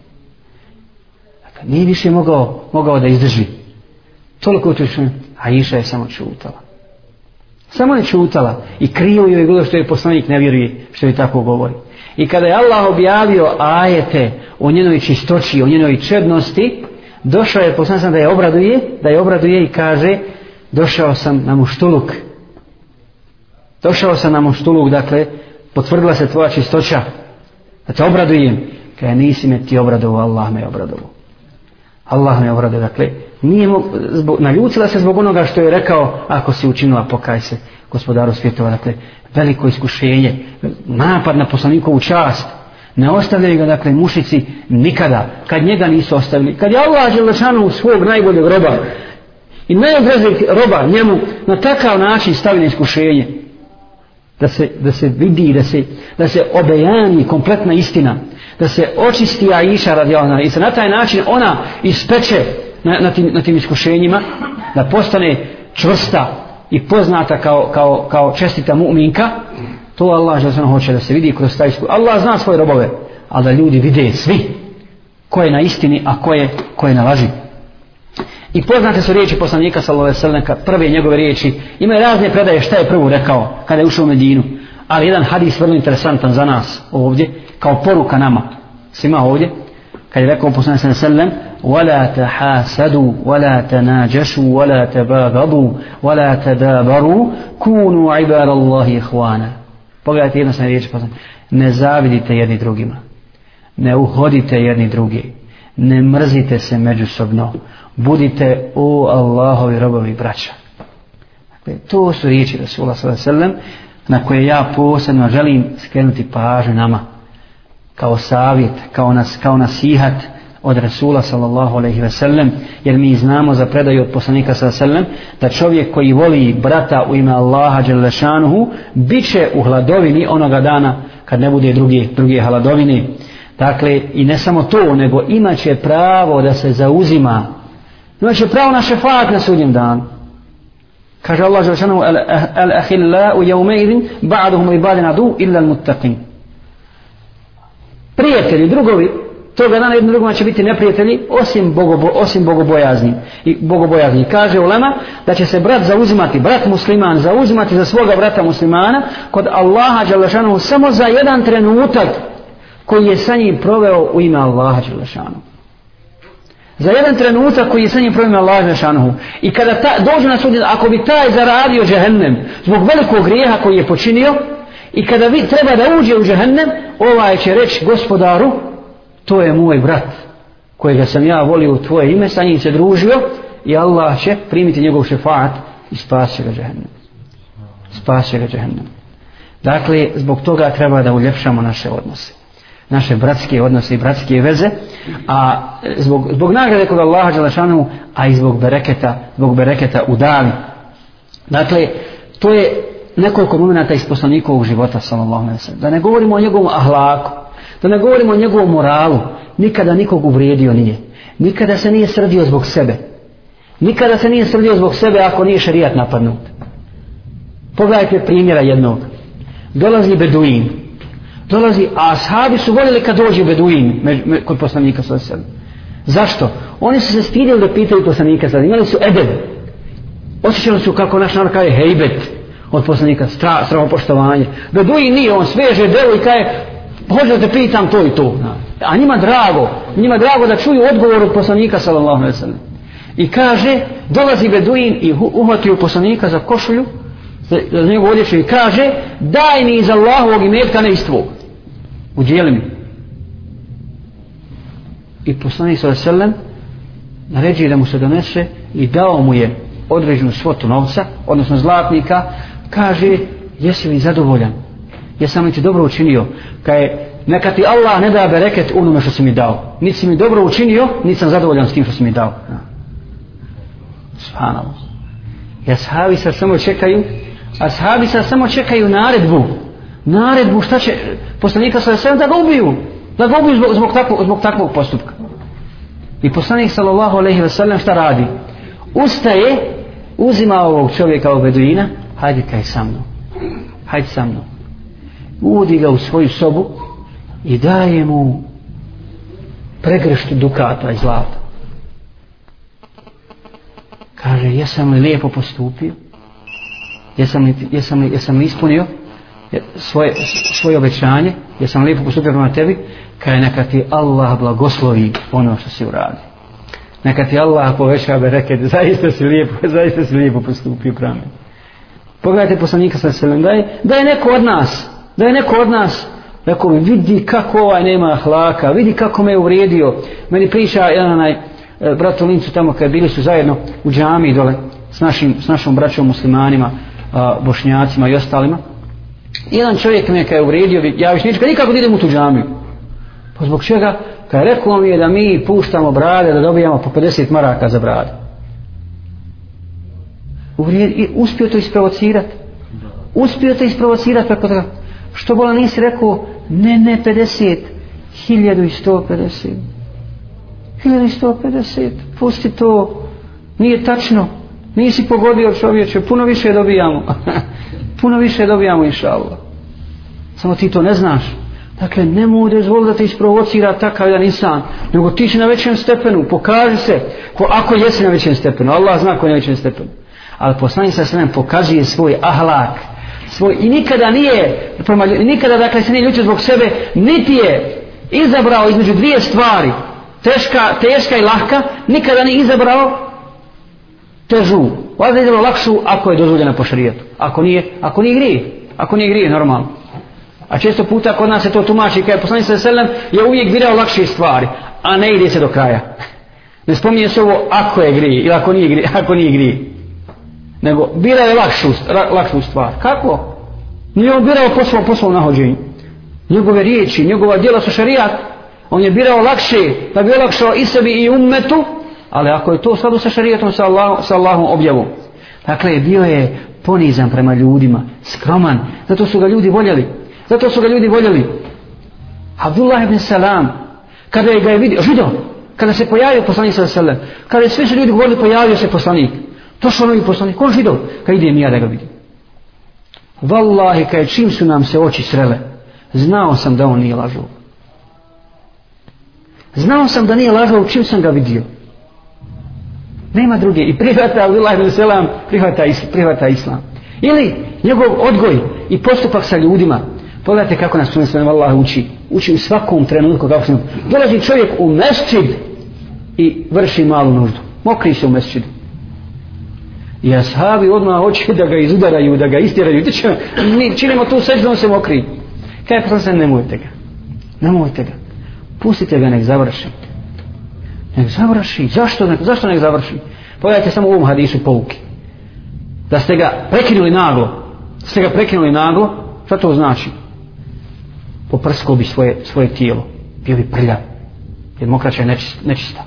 Speaker 1: Dakle, nije više mogao, mogao da izdrži. Toliko učinio a Iša je samo čutala. Samo je čutala i krivo joj je bilo što je poslanik ne vjeruje što je tako govori. I kada je Allah objavio ajete o njenoj čistoći, o njenoj čednosti, došao je, poslanik da je obraduje, da je obraduje i kaže, došao sam na muštuluk. Došao sam na muštuluk, dakle, potvrdila se tvoja čistoća. Da te obradujem. Kaj nisi me ti obradovo, Allah me obradovo. Allah me obradovo, dakle, nije mu, zbog, naljutila se zbog onoga što je rekao, ako si učinila, pokaj se gospodaru svjetova, dakle, veliko iskušenje, napad na poslanikovu čast, ne ostavljaju ga, dakle, mušici nikada, kad njega nisu ostavili. Kad je Allah Želešanu svog najboljeg roba i najobrazijeg roba njemu na takav način stavili iskušenje, da se, da se vidi, da se, da se obejani kompletna istina, da se očisti Aisha radi ona i se na taj način ona ispeče na, na, tim, na tim iskušenjima, da postane čvrsta, i poznata kao, kao, kao čestita mu'minka, to Allah železano hoće da se vidi kroz taj iskušnje. Allah zna svoje robove, ali da ljudi vide svi ko je na istini, a ko je, ko je na laži. I poznate su riječi poslanika sallallahu alejhi ve prve njegove riječi, imaju razne predaje šta je prvo rekao kada je ušao u Medinu, ali jedan hadis vrlo interesantan za nas ovdje, kao poruka nama, svima ovdje, kad je rekao poslanik sallallahu alejhi ve ولا تحاسدوا ولا تناجشوا ولا تباغضوا ولا تدابروا كونوا عباد الله إخوانا Pogledajte jednostavne riječi pa Ne zavidite jedni drugima. Ne uhodite jedni drugi. Ne mrzite se međusobno. Budite u Allahovi robovi braća. Dakle, to su riječi Rasula s.a.v. na koje ja posebno želim skrenuti pažnju nama. Kao savjet, kao, nas, kao nasihat od Rasula sallallahu alaihi ve sellem jer mi znamo za predaju od poslanika sallallahu alaihi ve sellem da čovjek koji voli brata u ime Allaha dželešanuhu bit će u hladovini onoga dana kad ne bude druge, druge hladovine dakle i ne samo to nego imaće pravo da se zauzima imaće pravo na šefaat na sudnjem danu kaže Allah Želešanu al eh, ahilla u jaumeidin ba'duhum li badina du illa al muttaqin prijatelji, drugovi toga dana jedno drugoma će biti neprijatelji osim, bogobo, osim bogobojazni. I bogobojazni. Kaže ulema da će se brat zauzimati, brat musliman zauzimati za svoga brata muslimana kod Allaha Đalešanu samo za jedan trenutak koji je sa njim proveo u ime Allaha Đalešanu. Za jedan trenutak koji je sa njim proveo Allah Žešanuhu. I kada ta, dođu na sudnje, ako bi taj zaradio džehennem zbog velikog grijeha koji je počinio i kada vi treba da uđe u džehennem, ovaj će reći gospodaru, to je moj brat kojega sam ja volio u tvoje ime, sa njim se družio i Allah će primiti njegov šefaat i spasi ga džehennem. Spasi ga džehennem. Dakle, zbog toga treba da uljepšamo naše odnose. Naše bratske odnose i bratske veze, a zbog, zbog nagrade kod Allaha Đelešanu, a i zbog bereketa, zbog bereketa u dali. Dakle, to je nekoliko momenta iz poslanikovog života, sallallahu alaihi Da ne govorimo o njegovom ahlaku, Da ne govorimo o njegovom moralu, nikada nikog uvrijedio nije. Nikada se nije srdio zbog sebe. Nikada se nije srdio zbog sebe ako nije šerijat napadnut. Pogledajte primjera jednog. Dolazi Beduin. Dolazi, a ashabi su voljeli kad dođe Beduin me, me, kod poslanika sa sebe. Zašto? Oni su se stidili da pitaju poslanika sa Imali su edeb. osjećali su kako naš narod kaže hejbet od poslanika, stra, stramo poštovanje. Beduji nije, on sveže delo i kaže, hoće da te pitam to i to. A njima drago, njima drago da čuju odgovor od poslanika, sallallahu alejhi ve sellem. I kaže, dolazi Beduin i uhvati u poslanika za košulju, za, za odjeću i kaže, daj mi iz Allahovog imetka ne iz tvog u dijelima. I poslanik sallallahu alaihi naređuje da mu se donese i dao mu je određenu svotu novca, odnosno zlatnika, kaže, jesi li zadovoljan? Jesam li ti dobro učinio? Kaj neka ti Allah ne da bereket onome što si mi dao. Niti si mi dobro učinio, niti sam zadovoljan s tim što si mi dao. Subhanallah. I ashabi sad samo čekaju, ashabi sad samo čekaju naredbu. Naredbu šta će, poslanika sa sve da ga ubiju. Da ga ubiju zbog, zbog, takvog, zbog takvog postupka. I poslanik sallallahu alejhi ve sellem šta radi? Ustaje, uzima ovog čovjeka ovog beduina, hajde kaj sa mnom. Hajde sa mnom. Uvodi ga u svoju sobu i daje mu pregrštu dukata i zlata. Kaže, jesam li lijepo postupio? Jesam li, jesam li, jesam li ispunio svoje, svoje obećanje? jer sam lijepo postupio prema tebi? kaj neka ti Allah blagoslovi ono što si uradio. Neka ti Allah poveća bereket, zaista si lijepo, zaista si lijepo postupio prema meni. Pogledajte poslanika sa selem, da je, da je neko od nas, da je neko od nas, Rekao mi, vidi kako ovaj nema hlaka, vidi kako me je uvrijedio. Meni priča jedan onaj e, brat u Lincu tamo kad bili su zajedno u džami dole s, našim, s našom braćom muslimanima, a, bošnjacima i ostalima. Jedan čovjek me kada je uvrijedio, ja više neću nikako da idem u tu džamiju. Pa zbog čega? Kad je rekao mi je da mi puštamo brade, da dobijamo po 50 maraka za brade. Uvrijedi, uspio to isprovocirati. Uspio to isprovocirati preko toga. Što bola nisi rekao, ne, ne, 50, 1150. 1150, pusti to, nije tačno, nisi pogodio čovječe, puno više dobijamo. puno više dobijamo, inša Allah. Samo ti to ne znaš. Dakle, ne dozvoliti da te isprovocira takav jedan insan, nego ti si na većem stepenu, pokaži se, ko, ako jesi na većem stepenu, Allah zna ko je na većem stepenu. Ali poslanik sa sremen pokazuje svoj ahlak, svoj i nikada nije nikada dakle se nije ljutio zbog sebe niti je izabrao između dvije stvari teška, teška i lahka nikada nije izabrao težu Vazda je lakšu ako je dozvoljena po šarijetu ako nije, ako nije grije ako nije grije normalno a često puta kod nas se to tumači kada je poslanik sa selem je uvijek birao lakše stvari a ne ide se do kraja ne spominje se ovo ako je grije ili ako nije grije, ako nije grije nego birao je lakšu, lakšu stvar. Kako? Nije on birao poslo, poslo nahođenju. Njegove riječi, njegova djela su šarijat, on je birao lakše, da bi olakšao i sebi i ummetu, ali ako je to skladu sa šarijetom, sa, Allah, sa Allahom objavom. Dakle, bio je ponizan prema ljudima, skroman, zato su ga ljudi voljeli. Zato su ga ljudi voljeli. Abdullah ibn Salam, kada je ga je vidio, vidio, kada se pojavio poslanik sallallahu alejhi ve je kada svi su ljudi govorili pojavio se poslanik, to što novi poslanik, on židov? Kad idem ja da ga vidim. Wallahi, kad čim su nam se oči srele, znao sam da on nije lažao. Znao sam da nije lažao čim sam ga vidio. Nema druge. I prihvata Allah ibn Selam, prihvata, prihvata Islam. Ili njegov odgoj i postupak sa ljudima. Pogledajte kako nas sunet sve Allah uči. Uči u svakom trenutku. Kako se... Dolazi čovjek u mesčid i vrši malu nuždu. Mokri se u mesčidu. I ashabi odmah hoće da ga izudaraju, da ga istiraju. Mi činimo tu seđu, on se mokri. Kaj je se, nemojte ga. Nemojte ga. Pustite ga, nek završi. Nek završi. Zašto nek, zašto nek završi? Pogledajte samo u ovom hadisu pouki. Da ste ga prekinuli naglo. Da ste ga prekinuli naglo. Šta to znači? Poprsko bi svoje, svoje tijelo. Bio bi prljav. Jer mokraća je nečista. nečista.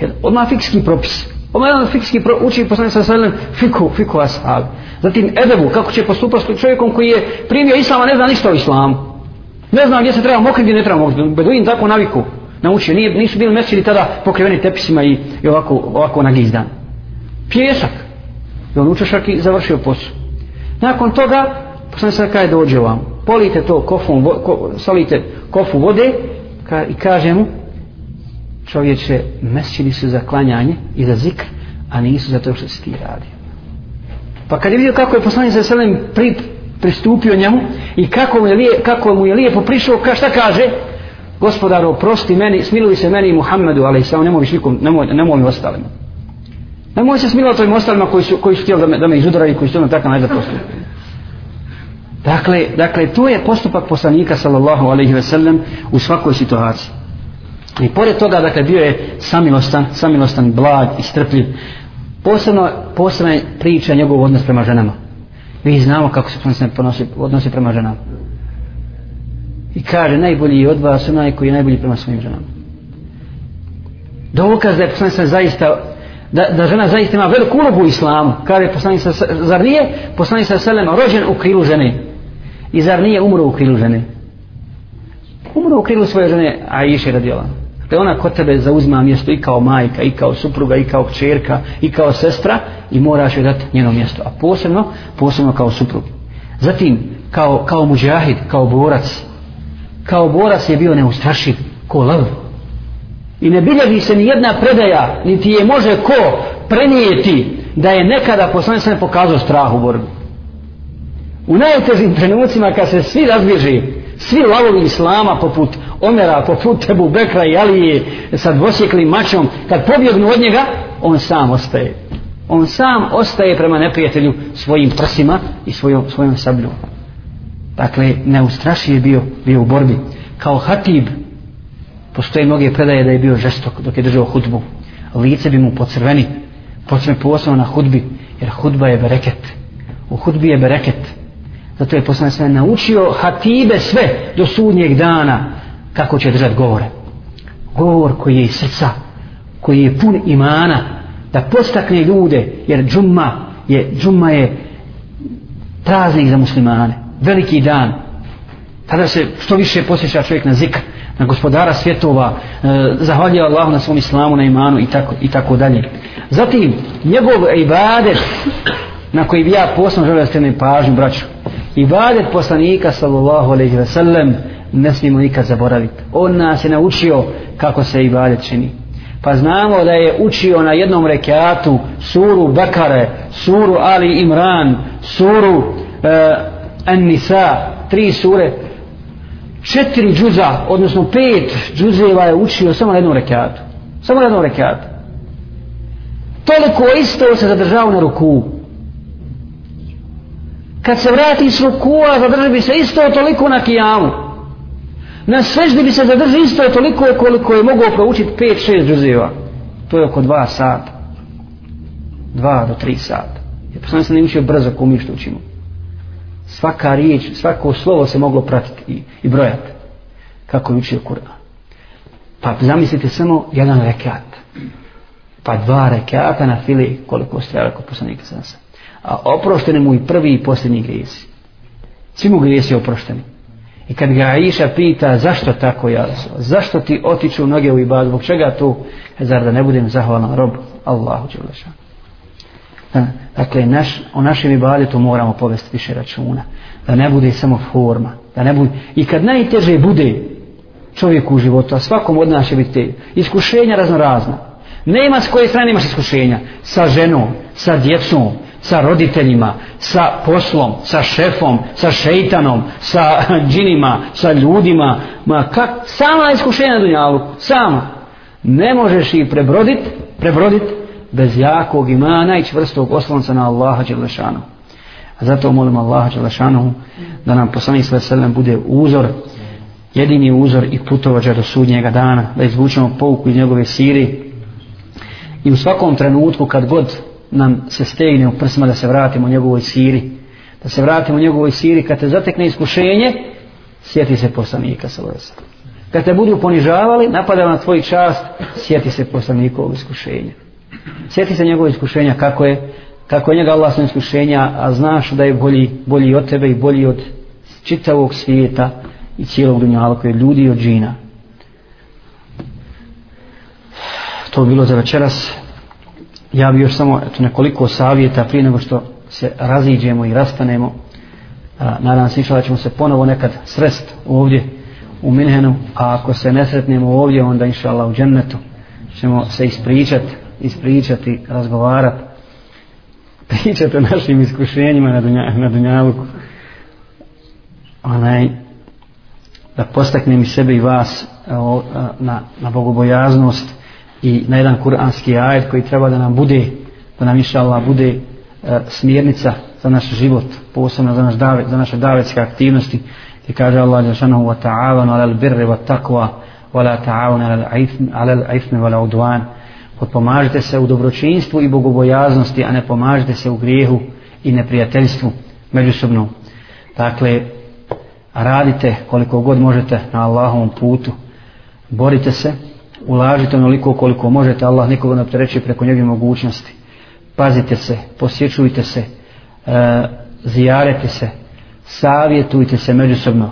Speaker 1: Jer odmah fikski propis. Odmah jedan fikski pro, uči poslanik sa sallam fiku, fiku ashab. Zatim edebu, kako će postupati s čovjekom koji je primio islama, ne zna ništa o islamu. Ne zna gdje se treba mokriti, gdje ne treba mokriti. Beduin tako naviku naučio. Nije, nisu bili mesili tada pokriveni tepisima i, i ovako, ovako nagizdan. Pjesak. I on učešak i završio posao. Nakon toga, poslanik sa kaj dođe vam. Polite to kofom, ko, solite kofu vode ka, i kaže mu, čovječe, mesiri su za klanjanje i za zikr, a nisu za to što si ti radio. Pa kad je vidio kako je poslanik sa selem pri, pristupio njemu i kako mu je, lije, kako mu je lijepo prišao, ka šta kaže? Gospodaru, oprosti meni, smiluj se meni i Muhammedu, ali samo nemoj više nikom, nemoj, nemoj mi ostalima. Nemoj se smilovati ovim ostalima koji su, koji su htjeli da me, da me izudaraju, koji su na takav način postupi. Dakle, dakle, to je postupak poslanika sallallahu alaihi ve sellem u svakoj situaciji. I pored toga, dakle, bio je samilostan, samilostan, blag i strpljiv. Posebno, posebno je priča njegov odnos prema ženama. Mi znamo kako se poslanik ponosi, odnosi prema ženama. I kaže, najbolji od vas onaj koji je najbolji prema svojim ženama. Dokaz da je poslanik zaista da, da žena zaista ima veliku ulogu u islamu. Kaže poslanik sa, zar nije poslanik sa selem rođen u krilu žene? I zar nije umro u krilu žene? Umro u krilu svoje žene, a iše radijela. Da dakle, ona kod tebe zauzma mjesto i kao majka, i kao supruga, i kao kćerka, i kao sestra i moraš joj dati njeno mjesto. A posebno, posebno kao suprug. Zatim, kao, kao muđahid, kao borac. Kao borac je bio neustrašiv, ko lav. I ne bilježi se ni jedna predaja, niti je može ko prenijeti da je nekada poslanik sam pokazao strah u borbi. U najtežim trenucima kad se svi razbježi, svi lavovi islama poput Omera, poput Tebu Bekra i Alije sa dvosjeklim mačom, kad pobjegnu od njega, on sam ostaje. On sam ostaje prema neprijatelju svojim prsima i svojom, svojom sabljom. Dakle, neustraši je bio, bio u borbi. Kao hatib, postoje mnoge predaje da je bio žestok dok je držao hudbu. Lice bi mu pocrveni, počne posao na hudbi, jer hudba je bereket. U hudbi je bereket. Zato je poslanik sve naučio hatibe sve do sudnjeg dana kako će držati govore. Govor koji je iz srca, koji je pun imana, da postakne ljude, jer džumma je, džumma je praznik za muslimane, veliki dan. Tada se što više posjeća čovjek na zikr, na gospodara svjetova, e, zahvaljuje Allahu na svom islamu, na imanu i tako, i tako dalje. Zatim, njegov ibadet na koji bi ja posebno želio da ste pažnju, braću, ibadet poslanika sallallahu alaihi ve sellem ne smijemo nikad zaboraviti on nas je naučio kako se ibadet čini pa znamo da je učio na jednom rekiatu suru Bekare suru Ali Imran suru e, An-Nisa tri sure četiri džuza odnosno pet džuzeva je učio samo na jednom rekiatu. Samo na jednom rekiatu. Toliko isto se zadržao na ruku. Kad se vrati s rukua zadrži bi se isto toliko na kijamu. Na sveždi bi se zadrži isto toliko koliko je mogao proučiti 5-6 džuzeva. To je oko 2 sata. 2 do 3 sata. Jer poslani se ne učio brzo ko mi što učimo svaka riječ svako slovo se moglo pratiti i, i brojati kako je učio Kur'an pa zamislite samo jedan rekat pa dva rekata na fili koliko ste rekao poslanika sam sam a oprošteni mu i prvi i posljednji grijesi. Svi mu grijesi oprošteni. I kad ga Aisha pita zašto tako ja, zašto ti otiču noge u ibad, zbog čega tu, zar da ne budem zahvalan rob Allahu Đelešanu. Dakle, naš, o našem ibadetu moramo povesti više računa. Da ne bude samo forma. Da ne bude, I kad najteže bude čovjeku u životu, a svakom od nas će biti iskušenja raznorazna. Nema s koje strane imaš iskušenja. Sa ženom, sa djecom, sa roditeljima, sa poslom, sa šefom, sa šeitanom, sa džinima, sa ljudima, ma kak, sama iskušenja na dunjalu, sama. Ne možeš ih prebrodit, prebrodit bez jakog imana i čvrstog oslonca na Allaha Đelešanu. A zato molim Allaha Đelešanu da nam poslani sve selem bude uzor, jedini uzor i putovađa do sudnjega dana, da izvučemo pouku iz njegove siri i u svakom trenutku kad god nam se stegne u prsima da se vratimo njegovoj siri da se vratimo njegovoj siri kad te zatekne iskušenje sjeti se poslanika sa vrsa kad te budu ponižavali napada na tvoj čast sjeti se poslanikovog iskušenja sjeti se njegovog iskušenja kako je kako je njega Allah sa iskušenja a znaš da je bolji, bolji od tebe i bolji od čitavog svijeta i cijelog dunjala koje ljudi i od džina. To bilo za večeras. Ja bi još samo eto, nekoliko savjeta prije nego što se raziđemo i rastanemo. A, nadam se da ćemo se ponovo nekad srest ovdje u Minhenu a ako se ne sretnemo ovdje onda inša Allah u džennetu ćemo se ispričati ispričati, razgovarati pričate o našim iskušenjima na, dunja, na dunjaluku. Onaj da postaknem i sebe i vas o, na, na bogobojaznost i na jedan kuranski ajet koji treba da nam bude da nam inša Allah bude e, smjernica za naš život posebno za, naš dave, za naše davetske aktivnosti. I kaže Allah Đelšanohu wa ta'avanu ala al-birri wa taqwa wa la ta'avanu ala al-ifmi wa la potpomažite se u dobročinstvu i bogobojaznosti a ne pomažite se u grijehu i neprijateljstvu međusobno. Dakle radite koliko god možete na Allahovom putu. Borite se ulažite onoliko koliko možete Allah nikoga ne optereći preko njegove mogućnosti. Pazite se posjećujte se e, zijarete se savjetujte se međusobno.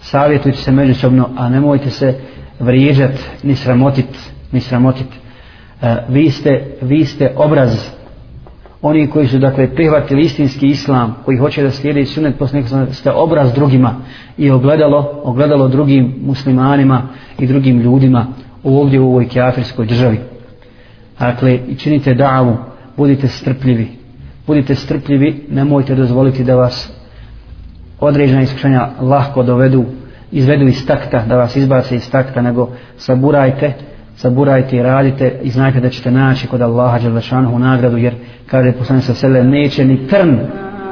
Speaker 1: Savjetujte se međusobno a nemojte se vrijeđati, ni sramotit ni sramotit. E, vi, ste, vi ste obraz oni koji su dakle prihvatili istinski islam koji hoće da slijedi sunet poslanika ste obraz drugima i ogledalo ogledalo drugim muslimanima i drugim ljudima ovdje u ovoj kafirskoj državi. Dakle činite davu budite strpljivi. Budite strpljivi nemojte dozvoliti da vas određena iskušenja lahko dovedu izvedu iz takta da vas izbace iz takta nego saburajte saburajte i radite i znajte da ćete naći kod Allaha Đelešanohu nagradu jer kaže poslanik sa sele neće ni trn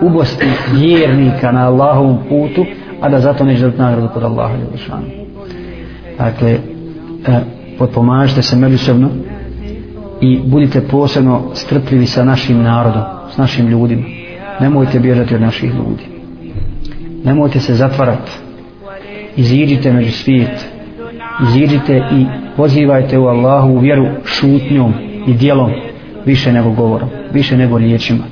Speaker 1: ubosti vjernika na Allahovom putu a da zato neće dobiti nagradu kod Allaha Đelešanohu dakle e, potpomažite se međusobno i budite posebno strpljivi sa našim narodom s našim ljudima. Nemojte bježati od naših ljudi. Nemojte se zatvarati iziđite među svijet iziđite i pozivajte u Allahu u vjeru šutnjom i dijelom više nego govorom, više nego riječima.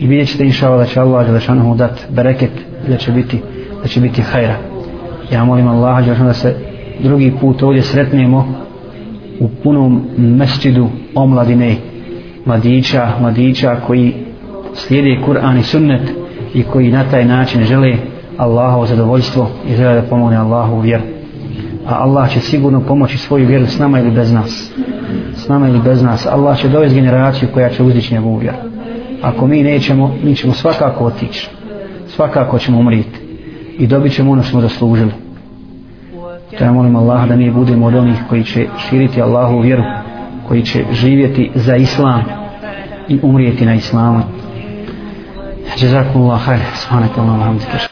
Speaker 1: I vidjet ćete inša da će Allah Đelešanohu dat bereket i da će biti, da će biti hajra. Ja molim Allaha Đelešanohu da se drugi put ovdje sretnemo u punom mesčidu omladine mladića, mladića koji slijede Kur'an i sunnet i koji na taj način žele Allahovo zadovoljstvo i žele da pomogne Allahu u vjeru a Allah će sigurno pomoći svoju vjeru s nama ili bez nas. S nama ili bez nas. Allah će dovesti generaciju koja će uzdići njegovu vjeru. Ako mi nećemo mi ćemo svakako otići. Svakako ćemo umriti i dobit ćemo ono što smo zaslužili. To ja molim Allah da mi budemo od onih koji će širiti Allahu vjeru koji će živjeti za Islam i umrijeti na Islamu. Jazakumullah khair subhanakallah